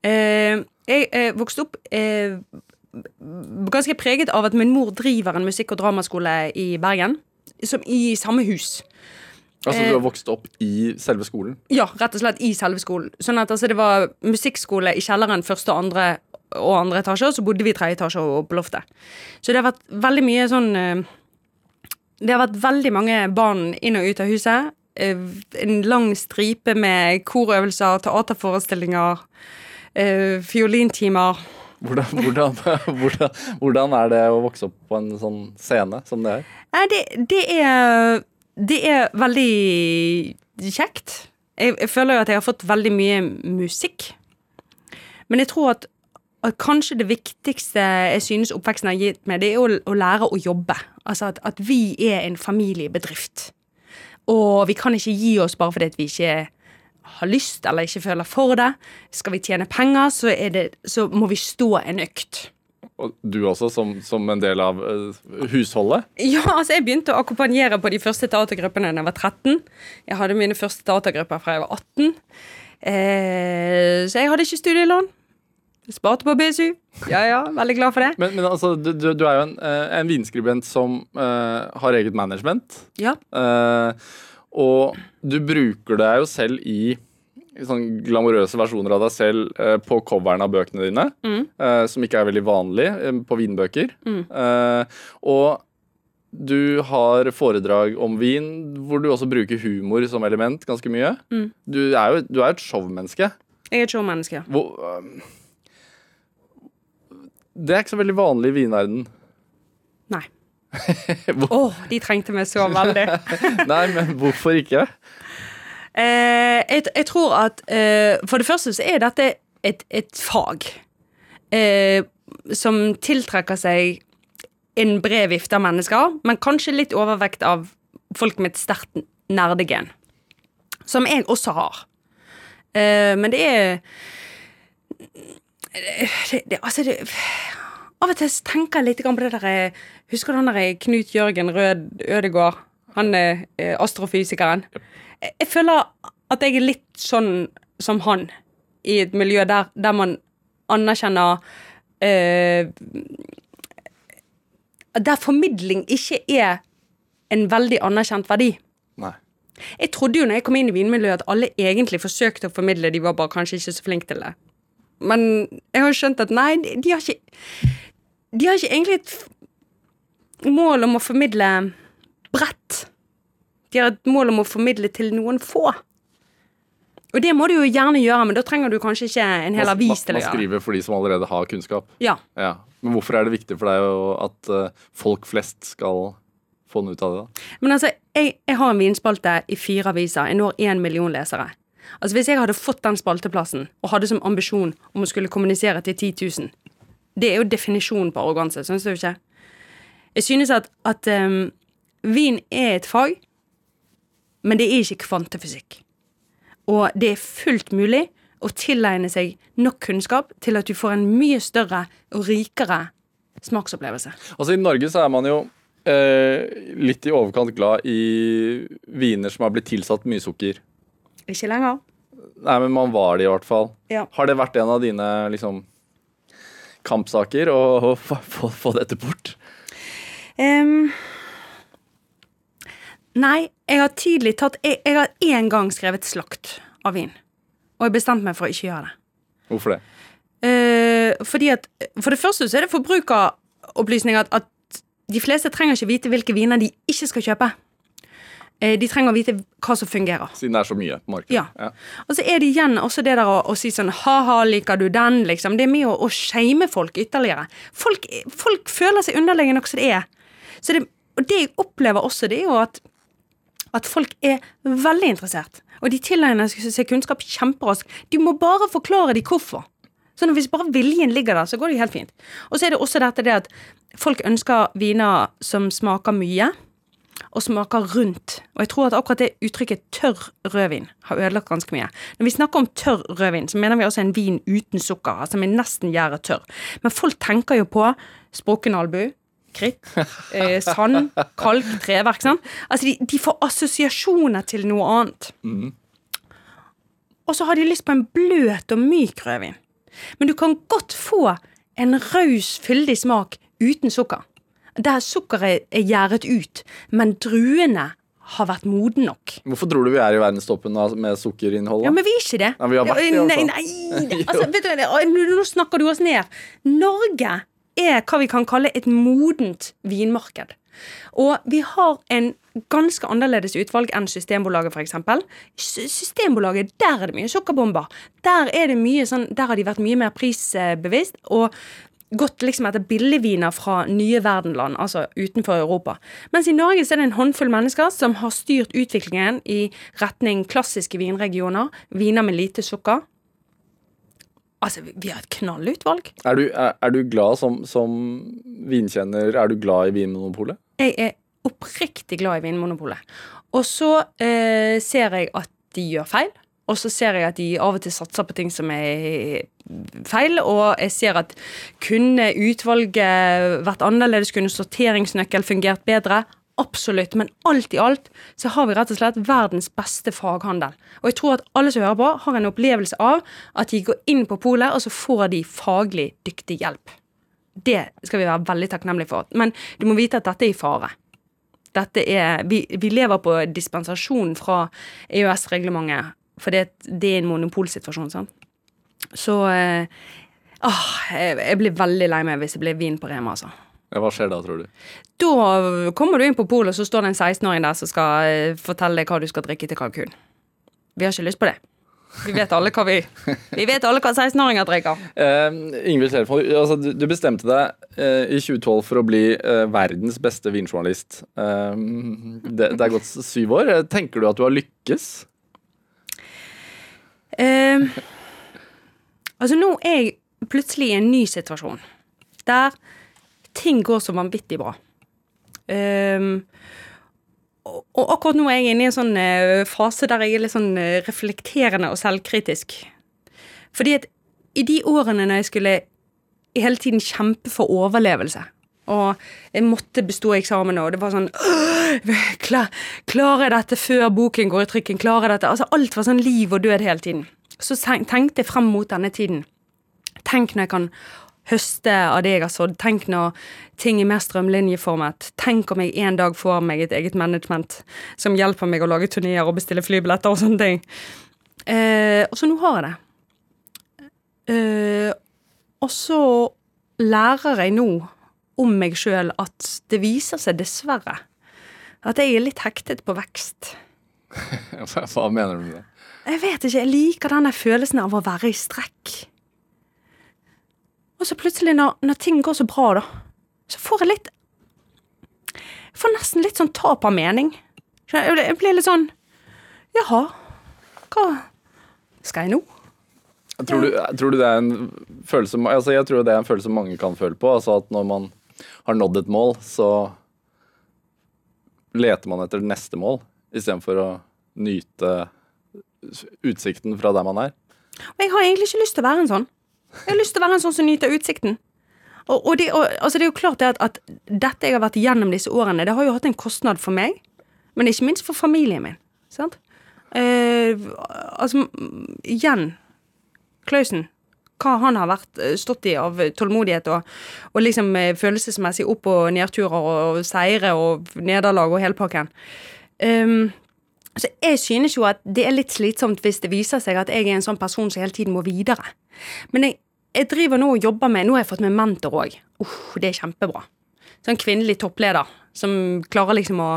Eh, jeg eh, vokste opp eh, ganske preget av at min mor driver en musikk- og dramaskole i Bergen. Som i samme hus. Altså Eh. du har vokst opp i selve skolen? Ja, rett og slett i selve skolen. Sånn at altså, det var musikkskole i kjelleren første og andre og andre etasje, og så bodde vi i tredje etasje og på loftet. Så det har vært veldig mye sånn eh, Det har vært veldig mange barn inn og ut av huset. Eh, En lang stripe med korøvelser, teaterforestillinger, eh, fiolintimer. Hvordan, hvordan, hvordan, hvordan er det å vokse opp på en sånn scene som det er? Det, det er Det er veldig kjekt. Jeg, jeg føler jo at jeg har fått veldig mye musikk. Men jeg tror at, at kanskje det viktigste jeg synes oppveksten har gitt meg, det er å, å lære å jobbe. Altså at, at vi er en familiebedrift. Og vi kan ikke gi oss bare fordi vi ikke har lyst eller ikke føler for det. Skal vi tjene penger, så, er det, så må vi stå en økt. Og du også, som, som en del av uh, husholdet? Ja, altså jeg begynte å akkompagnere på de første teatergruppene da jeg var 13. Jeg hadde mine første teatergrupper fra jeg var 18. Eh, så jeg hadde ikke studielån. Sparte på BSU. Ja, ja, veldig glad for det. Men, men altså, du, du er jo en, eh, en vinskribent som uh, har eget management. Ja. Eh, og du bruker deg jo selv i, sånn glamorøse versjoner av deg selv eh, på coveren av bøkene dine, eh, som ikke er veldig vanlig eh, på vinbøker. Eh, og du har foredrag om vin hvor du også bruker humor som element ganske mye. Du er jo du er et showmenneske. Jeg er et showmenneske. Hvor, øhm, det er ikke så veldig vanlig i vinverdenen. Nei. Å, de trengte meg så veldig. Nei, men hvorfor ikke? Eh, jeg, jeg tror at eh, For det første så er dette et, et fag eh, som tiltrekker seg en bred vifte av mennesker, men kanskje litt overvekt av folk med et sterkt nerdegen. Som jeg også har. Eh, men det er det, det, altså det, Av og til tenker jeg litt på det der eh, Husker du han der eh, Knut Jørgen Rød Ødegård? Han er eh, astrofysikeren. Jeg, føler at jeg er litt sånn som han, i et miljø der, der man anerkjenner eh, Der formidling ikke er en veldig anerkjent verdi. Nei. Jeg trodde jo når jeg kom inn i vinmiljøet at alle egentlig forsøkte å formidle, de var bare kanskje ikke så flinke til det. Men jeg har jo skjønt at nei, de, de har ikke De har ikke egentlig et mål om å formidle bredt. De har et mål om å formidle til noen få. Og det må du jo gjerne gjøre, men da trenger du kanskje ikke en hel avis til man, å man gjøre det. skriver for de som allerede har kunnskap. Ja. Ja. Men hvorfor er det viktig for deg at eh, folk flest skal få noe ut av det? da? Men altså, jeg, jeg har en vinspalte i fire aviser. Jeg når én million lesere. Altså, Hvis jeg hadde fått den spalteplassen og hadde som ambisjon om å skulle kommunisere til 10 000 Det er jo definisjonen på arroganse, syns du ikke? Jeg synes at, at um, vin er et fag, men det er ikke kvantefysikk. Og det er fullt mulig å tilegne seg nok kunnskap til at du får en mye større og rikere smaksopplevelse. Altså I Norge så er man jo eh, litt i overkant glad i viner som har blitt tilsatt mye sukker. Ikke lenger? Nei, men man var det i hvert fall. Ja. Har det vært en av dine liksom kampsaker og få, få, få dette bort? Um, nei, jeg har tidlig tatt Jeg, jeg har én gang skrevet slakt av vin. Og jeg bestemte meg for å ikke gjøre det. Hvorfor det? Uh, fordi at For det første så er det forbrukeropplysninger at, at de fleste trenger ikke vite hvilke viner de ikke skal kjøpe. Eh, de trenger å vite hva som fungerer. Siden det er så mye på markedet. Ja. Og så er det igjen også det der å, å si sånn ha-ha, liker du den, liksom. Det er med å, å shame folk ytterligere. Folk, folk føler seg underlegne nok som det er. Så det, og det jeg opplever også, det er jo at, at folk er veldig interessert. Og de tilegner seg kunnskap kjemperaskt. Du må bare forklare dem hvorfor. Sånn at Hvis bare viljen ligger der, så går det helt fint. Og så er det også dette det at folk ønsker viner som smaker mye og smaker rundt. Og jeg tror at akkurat det uttrykket tørr rødvin har ødelagt ganske mye. Når vi snakker om tørr rødvin, så mener vi også en vin uten sukker, altså med nesten gjæret tørr. Men folk tenker jo på sprukken albu, kritt, eh, sand, kalk, treverk. Sant? Altså de, de får assosiasjoner til noe annet. Og så har de lyst på en bløt og myk rødvin. Men du kan godt få en raus, fyldig smak uten sukker. Der sukkeret er gjæret ut, men druene har vært moden nok. Hvorfor tror du vi er i verdenstoppen med sukkerinnhold? Ja, men vi er ikke det. Ja, vært det, Nei, altså. nei, altså, vet du, nå snakker du oss ned. Norge er hva vi kan kalle et modent vinmarked. Og vi har en ganske annerledes utvalg enn Systembolaget, f.eks. Systembolaget, der er det mye sukkerbomber. Der, er det mye sånn, der har de vært mye mer prisbevisst. og gått liksom etter billigviner fra nye verdenland, altså utenfor Europa. Mens i Norge så er det en håndfull mennesker som har styrt utviklingen i retning klassiske vinregioner, viner med lite sukker. Altså, vi- har et knallutvalg. Er, du, er, er du glad som, som vinkjenner Er du glad i Vinmonopolet? Jeg er oppriktig glad i Vinmonopolet. Og så eh, ser jeg at de gjør feil. Og så ser jeg at de av og til satser på ting som er feil. Og jeg ser at kunne utvalget vært annerledes, kunne sorteringsnøkkel fungert bedre? Absolutt. Men alt i alt så har vi rett og slett verdens beste faghandel. Og jeg tror at alle som hører på, har en opplevelse av at de går inn på polet, og så får de faglig dyktig hjelp. Det skal vi være veldig takknemlige for. Men du må vite at dette er i fare. Er, vi, vi lever på dispensasjon fra EØS-reglementet, for det, det er en monopolsituasjon. sant? Så eh, åh, jeg, jeg blir veldig lei meg hvis det blir vin på Rema. altså. Ja, hva skjer da, tror du? Da kommer du inn på polet, og så står det en 16-åring der som skal eh, fortelle deg hva du skal drikke til kalkun. Vi har ikke lyst på det. Vi vet alle hva vi Vi vet alle hva 16-åringer drikker. Uh, Ingvild Kjellfold, altså, du, bestemte deg uh, i 2012 for å bli uh, verdens beste vinjournalist. Uh, det, det er gått syv år. Tenker du at du har lykkes? Eh, altså, nå er jeg plutselig i en ny situasjon. Der ting går så vanvittig bra. Eh, og, og akkurat nå er jeg inne i en sånn eh, fase der jeg er litt sånn eh, reflekterende og selvkritisk. Fordi at i de årene når jeg skulle hele tiden kjempe for overlevelse og jeg måtte bestå eksamen, og det var sånn klar, Klarer jeg dette før boken går i trykken? Klarer jeg dette? Altså Alt var sånn liv og død hele tiden. Så tenkte jeg frem mot denne tiden. Tenk når jeg kan høste av det jeg har sådd. Tenk når ting er mer strømlinjeformet. Tenk om jeg en dag får meg et eget management som hjelper meg å lage turneer og bestille flybilletter og sånne ting. Eh, og så nå har jeg det. Eh, og så lærer jeg nå om meg sjøl at det viser seg dessverre at jeg er litt hektet på vekst. Hva, mener du med det? Jeg vet ikke, jeg liker denne følelsen av å være i strekk. Og så plutselig, når, når ting går så bra, da, så får jeg litt Jeg får nesten litt sånn tap av mening. Jeg blir litt sånn Jaha, hva skal jeg nå? Tror du, tror du det er en følelse altså Jeg tror det er en følelse mange kan føle på. Altså at når man har nådd et mål, så leter man etter neste mål istedenfor å nyte utsikten fra der man er. Og jeg har egentlig ikke lyst til å være en sånn. Jeg har lyst til å være en sånn som nyter utsikten. Og, og, det, og altså det er jo klart at, at dette jeg har vært gjennom disse årene, det har jo hatt en kostnad for meg, men ikke minst for familien min. Sant? Eh, altså, igjen Klausen. Hva han har vært, eh, stått i av tålmodighet og, og liksom eh, følelsesmessig opp- og nedturer og seire og nederlag og hele pakken. Um, så jeg synes jo at det er litt slitsomt hvis det viser seg at jeg er en sånn person som hele tiden må videre. Men jeg, jeg driver nå og jobber med Nå har jeg fått med mentor òg. Uh, det er kjempebra. Sånn kvinnelig toppleder som klarer liksom å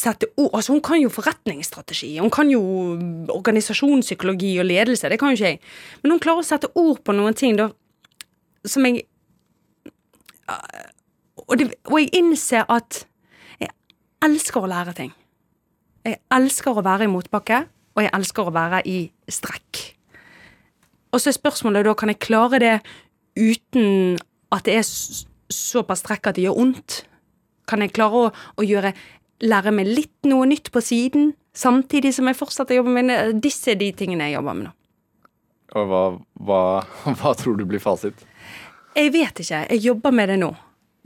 sette ord Altså, hun kan jo forretningsstrategi, hun kan jo organisasjonspsykologi og ledelse, det kan jo ikke jeg. Men hun klarer å sette ord på noen ting da som jeg og, det, og jeg innser at jeg elsker å lære ting. Jeg elsker å være i motbakke, og jeg elsker å være i strekk. Og så er spørsmålet da, kan jeg klare det uten at det er såpass strekk at det gjør vondt? Kan jeg klare å, å gjøre, lære meg litt noe nytt på siden, samtidig som jeg fortsetter å jobbe med det? Disse er de tingene jeg jobber med nå. Og hva, hva, hva tror du blir fasit? Jeg vet ikke, jeg jobber med det nå.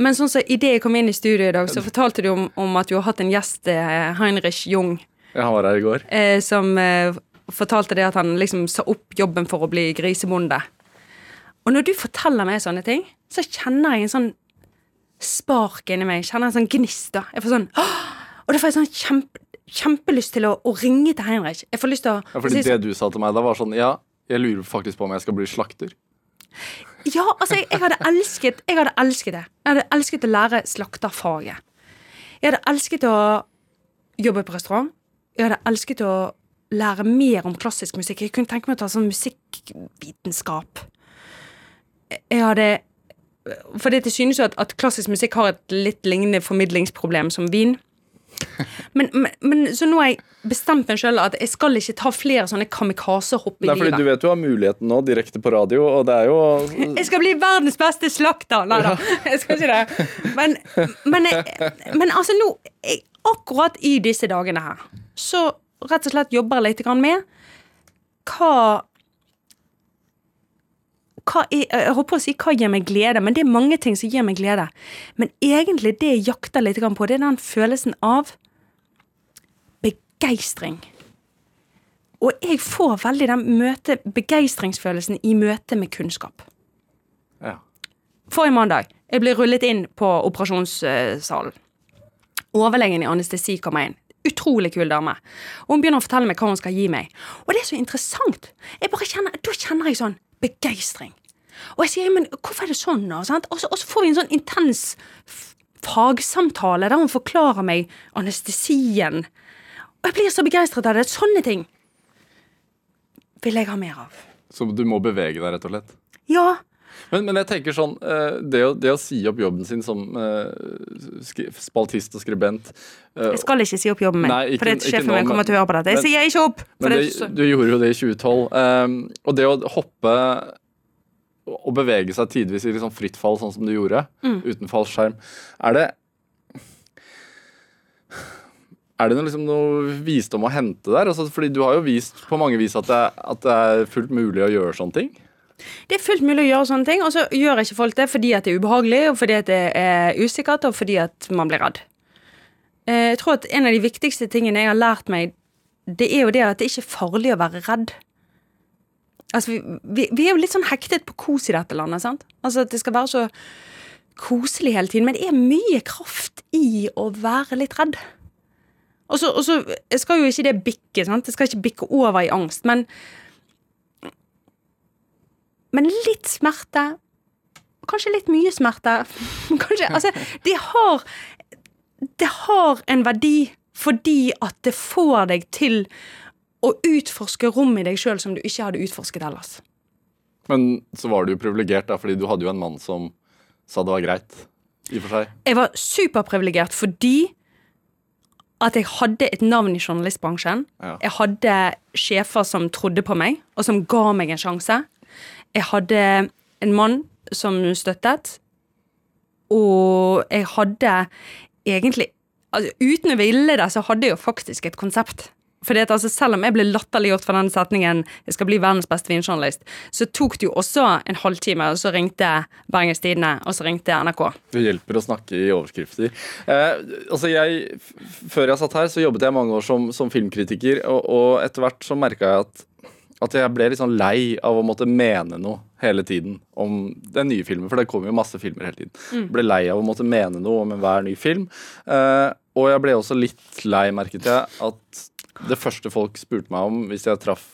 Men sånn som så idet jeg kom inn i studio i dag, så fortalte du om, om at du har hatt en gjest, eh, Heinrich Jung, Ja, han var her i går. eh, som eh, fortalte det at han liksom sa opp jobben for å bli grisebonde. Og når du forteller meg sånne ting, så kjenner jeg en sånn spark inni meg. Kjenner en sånn gnist. da. Jeg får sånn «Åh!» Og da får jeg sånn kjempe, kjempelyst til å, å ringe til Heinrich. Jeg får lyst til å Ja, fordi si sånn- det du sa til meg da, var sånn Ja, jeg lurer faktisk på om jeg skal bli slakter. Ja, altså, jeg, jeg hadde elsket Jeg hadde elsket det. Jeg hadde elsket å lære slakterfaget. Jeg hadde elsket å jobbe på restaurant. Jeg hadde elsket å lære mer om klassisk musikk. Jeg kunne tenke meg å ta sånn musikkvitenskap. Jeg hadde For det synes jo at, at klassisk musikk har et litt lignende formidlingsproblem som vin. Men, men, men så nå har jeg bestemt meg sjøl at jeg skal ikke ta flere sånne kamikazehopp i er fordi livet. du vet du har muligheten nå, direkte på radio, og det er jo Jeg skal bli verdens beste slakter! Nei da, jeg skal ikke det. Men, men, men altså nå jeg, Akkurat i disse dagene her, så rett og slett jobber jeg litt med hva hva jeg, jeg håper å si hva gir meg glede, men det er mange ting som gir meg glede. Men egentlig det jeg jakter litt på, det er den følelsen av begeistring. Og jeg får veldig den møte, begeistringsfølelsen i møte med kunnskap. ja. Forrige mandag jeg ble rullet inn på operasjonssalen. Overlegen i anestesi kommer inn. Utrolig kul dame. Og hun begynner å fortelle meg hva hun skal gi meg. Og det er så interessant. Jeg bare kjenner, Da kjenner jeg sånn begeistring. Og jeg sier, men hvorfor er det sånn, da? Sant? Og, så, og så får vi en sånn intens fagsamtale der hun forklarer meg anestesien. Og jeg blir så begeistret av det. Sånne ting vil jeg ha mer av. Så du må bevege deg, rett og slett. Ja, Men, men jeg tenker sånn eh, det å, det å si opp jobben sin som eh, spaltist og skribent eh, Jeg skal ikke si opp jobben min, Nei, ikke- for sjefen min kommer til å høre på dette. Jeg men- sier ikke opp! Det, det, du gjorde jo det i 2012. ehm, og det å hoppe og bevege seg tidvis i liksom fritt fall, sånn som du gjorde, Mm. uten fallskjerm, er det Er det noe, liksom, noe visdom å hente der? Altså, fordi du har jo vist på mange vis at det, at det er fullt mulig å gjøre sånne ting. det er fullt mulig å gjøre sånne ting, og så gjør ikke folk det fordi at det er ubehagelig, og fordi at det er usikkert, og fordi at man blir redd. Eh, Jeg tror at en av de viktigste tingene jeg har lært meg, det er jo det at det ikke er farlig å være redd. Altså, vi, vi, vi er jo litt sånn hektet på kos i dette landet, sant? Altså at det skal være så koselig hele tiden. Men det er mye kraft i å være litt redd. Og så skal jo ikke det bikke, sant? Det skal ikke bikke over i angst, men Men litt smerte, kanskje litt mye smerte Kanskje Altså, det har Det har en verdi fordi at det får deg til å utforske rom i deg sjøl som du ikke hadde utforsket ellers. Men så var du jo privilegert, da, fordi du hadde jo en mann som sa det var greit. I og for seg. Jeg var superprivilegert fordi at jeg hadde et navn i journalistbransjen. Ja. Jeg hadde sjefer som trodde på meg, og som ga meg en sjanse. Jeg hadde en mann som støttet, og jeg hadde egentlig altså, Uten å ville det, så hadde jeg jo faktisk et konsept. Fordi at altså, Selv om jeg ble latterliggjort for den setningen 'jeg skal bli verdens beste vinjournalist', så tok det jo også en halvtime, og så ringte Bergens Tidende, og så ringte NRK. Det hjelper å snakke i overskrifter. Eh, altså jeg, før jeg satt her, så jobbet jeg mange år som, som filmkritiker, og, og etter hvert så merka jeg at, at jeg ble litt sånn lei av å måtte mene noe hele tiden om den nye filmen, for det kommer jo masse filmer hele tiden. Ble lei av å måtte mene noe om enhver ny film. Eh, og jeg ble også litt lei, merket jeg, at det første folk spurte meg om hvis jeg traff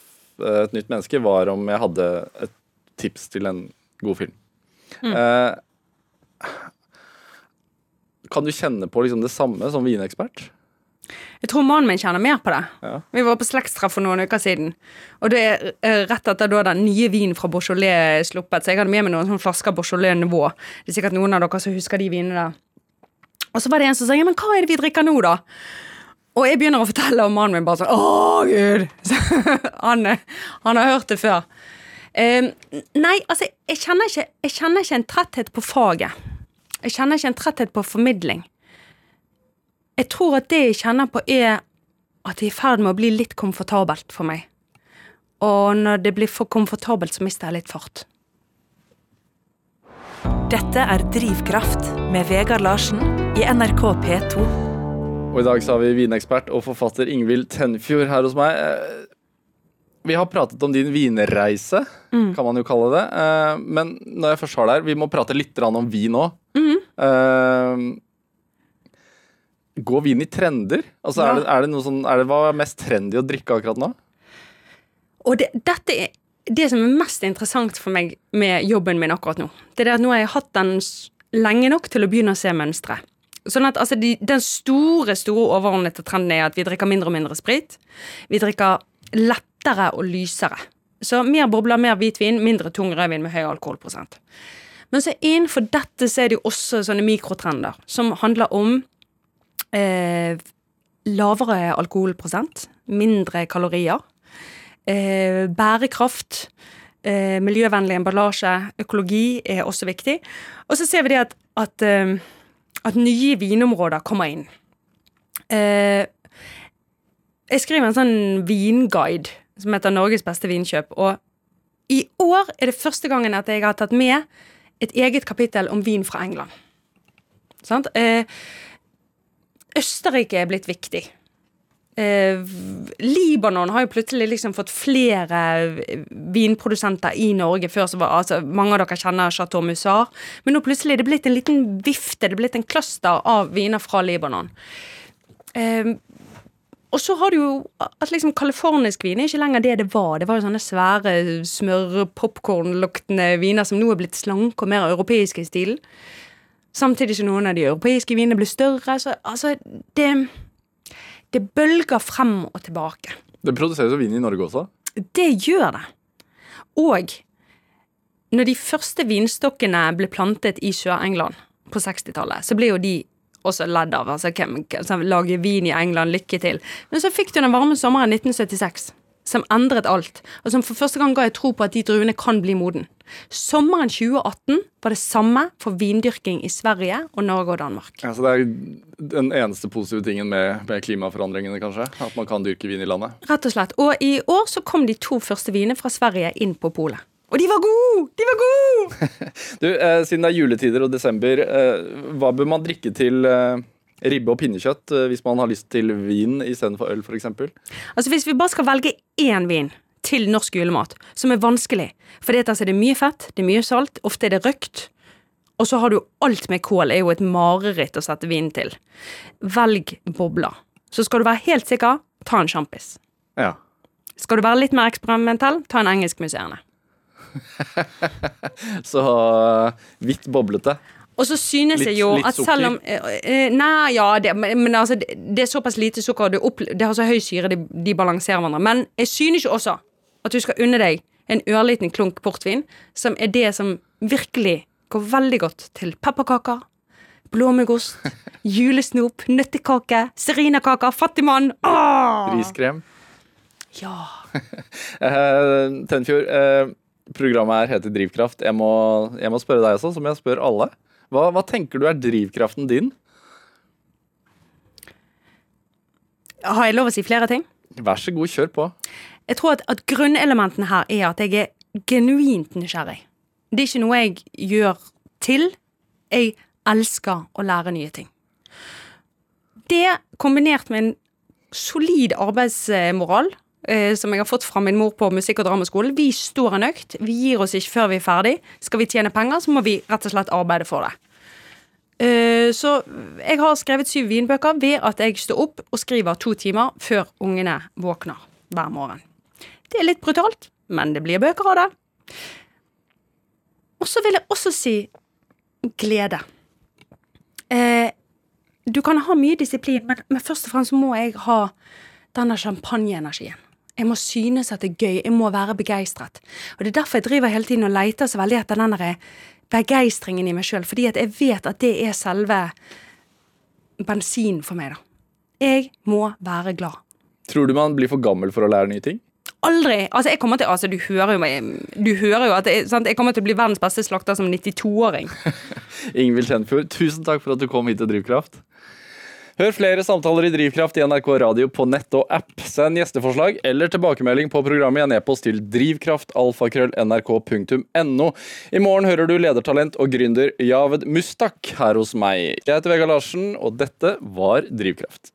eh, et nytt menneske, var om jeg hadde et tips til en god film. Eh, kan du kjenne på liksom det samme som vinekspert? Jeg tror mannen min kjenner mer på det. Ja. Vi var på slektstreff for noen uker siden. Og det er eh, rett etter da den nye vinen fra Beaujolais sluppet, så jeg hadde med meg noen sånne flasker Beaujolais Nivå. Det er sikkert noen av dere som husker de vinene der. Og så var det en som sa ja, men hva er det vi drikker nå, da? Og jeg begynner å fortelle, og mannen min bare sånn Å, gud! Så han, han har hørt det før. Eh, nei, altså, jeg kjenner, ikke, jeg kjenner ikke en tretthet på faget. Jeg kjenner ikke en tretthet på formidling. Jeg tror at det jeg kjenner på, er at det er i ferd med å bli litt komfortabelt for meg. Og når det blir for komfortabelt, så mister jeg litt fart. Dette er Drivkraft med Vegard Larsen i NRK P2. Og i dag så har vi vinekspert og forfatter Ingvild Tenfjord her hos meg. Eh, Vi har pratet om din vinreise, kan man jo kalle det. Eh, Men når jeg først har deg her, vi må prate litt om vin òg. Går vin i trender? Altså, Ja. er, det, er det noe sånn, er det hva er mest trendy å drikke akkurat nå? Og det, dette er det som er mest interessant for meg med jobben min akkurat nå. Det er det at nå har jeg hatt den lenge nok til å begynne å se mønstre. Sånn at altså, de, Den store store overordnede trenden er at vi drikker mindre og mindre sprit. Vi drikker lettere og lysere. Så mer bobler, mer hvitvin, mindre tung rødvin med høy alkoholprosent. Men så innenfor dette så er det jo også sånne mikrotrender som handler om eh, lavere alkoholprosent, mindre kalorier, eh, bærekraft, eh, miljøvennlig emballasje, økologi er også viktig. Og så ser vi det at, at, eh, at nye vinområder kommer inn. Eh, jeg skriver en sånn vinguide som heter Norges beste vinkjøp, og i år er det første gangen at jeg har tatt med et eget kapittel om vin fra England. Sant? Eh, Østerrike er blitt viktig. Eh, Libanon har jo plutselig liksom fått flere vinprodusenter i Norge. Før så var altså, Mange av dere kjenner Chateau Musar. Men nå plutselig er det blitt en liten vifte, det er blitt en cluster av viner fra Libanon. Eh, og så har du jo at liksom californisk vin er ikke lenger det det var. Det var jo sånne svære smør-popkornluktende viner som nå er blitt slanke og mer europeiske i stilen. Samtidig som noen av de europeiske vinene blir større. Så altså, det, det bølger frem og tilbake. Det produseres jo vin i Norge også. Det gjør det. Og når de første vinstokkene ble plantet i Sør-England på 60-tallet, så ble jo de også ledd av. Altså, hvem som lager vin i England, lykke til. Men så fikk du den varme sommeren 1976, som endret alt. Og som for første gang ga jeg tro på at de druene kan bli moden. Sommeren 2018 var det samme for vindyrking i Sverige og Norge og Danmark. Ja, så det er den eneste positive tingen med, med klimaforandringene, kanskje. At man kan dyrke vin i landet. Rett og slett. Og i år så kom de to første vinene fra Sverige inn på polet. Og de var gode! De var gode! Du, eh, Siden det er juletider og desember, eh, hva bør man drikke til eh, ribbe og pinnekjøtt eh, hvis man har lyst til vin istedenfor øl, f.eks.? Altså Hvis vi bare skal velge én vin til norsk julemat, som er vanskelig. For det, altså, det er mye fett, det er mye salt, ofte er det røkt. Og så har du alt med kål, er jo et mareritt å sette vin til. Velg bobler. Så skal du være helt sikker, ta en sjampis. Ja. Skal du være litt mer eksperimentell, ta en engelskmuseerne. Så uh, hvitt boblete. Og så synes Litt- jeg jo at selv om eh, eh, Nei, ja, det, men, altså, det, er såpass lite sukker, det, opp, det har så høy syre, de, de balanserer hverandre. Men jeg synes jo også at du skal unne deg en ørliten klunk portvin, som er det som virkelig går veldig godt til pepperkaker, blåmuggost, julesnop, nøttekake, serinakaker, fattigmann. Åh! Riskrem. Ja. Eh, Tenfjord, programmet her heter Drivkraft. Jeg må, jeg må spørre deg også, som jeg spør alle. Hva, hva tenker du er drivkraften din? Har jeg lov å si flere ting? Vær så god, kjør på. Jeg tror at, at grunnelementene her er at jeg er genuint nysgjerrig. Det er ikke noe jeg gjør til. Jeg elsker å lære nye ting. Det kombinert med en solid arbeidsmoral, som jeg har fått fra min mor på musikk- og dramaskolen. Vi står en økt. Vi gir oss ikke før vi er ferdig. Skal vi tjene penger, så må vi rett og slett arbeide for det. Eh, Så jeg har skrevet syv vinbøker ved at jeg står opp og skriver to timer før ungene våkner hver morgen. Det er litt brutalt, men det blir bøker av det. Og så vil jeg også si glede. Eh, du kan ha mye disiplin, men først og fremst må jeg ha denne champagneenergien. Jeg må synes at det er gøy. Jeg må være begeistret. Og det er derfor jeg driver hele tiden og leter så veldig etter den begeistringen i meg sjøl. Fordi at jeg vet at det er selve bensinen for meg, da. Jeg må være glad. Tror du man blir for gammel for å lære nye ting? Aldri! Altså, jeg kommer til Altså, du hører jo Du hører jo at jeg, jeg kommer til å bli verdens beste slakter som 92-åring. Ingvild Tenfjord, tusen takk for at du kom hit til Drivkraft. Hør flere samtaler i Drivkraft i NRK Radio på nett og app. Send gjesteforslag eller tilbakemelding på programmet i en e-post til drivkraftalfakrøll.nrk.no. I morgen hører du ledertalent og gründer Javed Mustak her hos meg. Jeg heter Vegard Larsen, og dette var Drivkraft.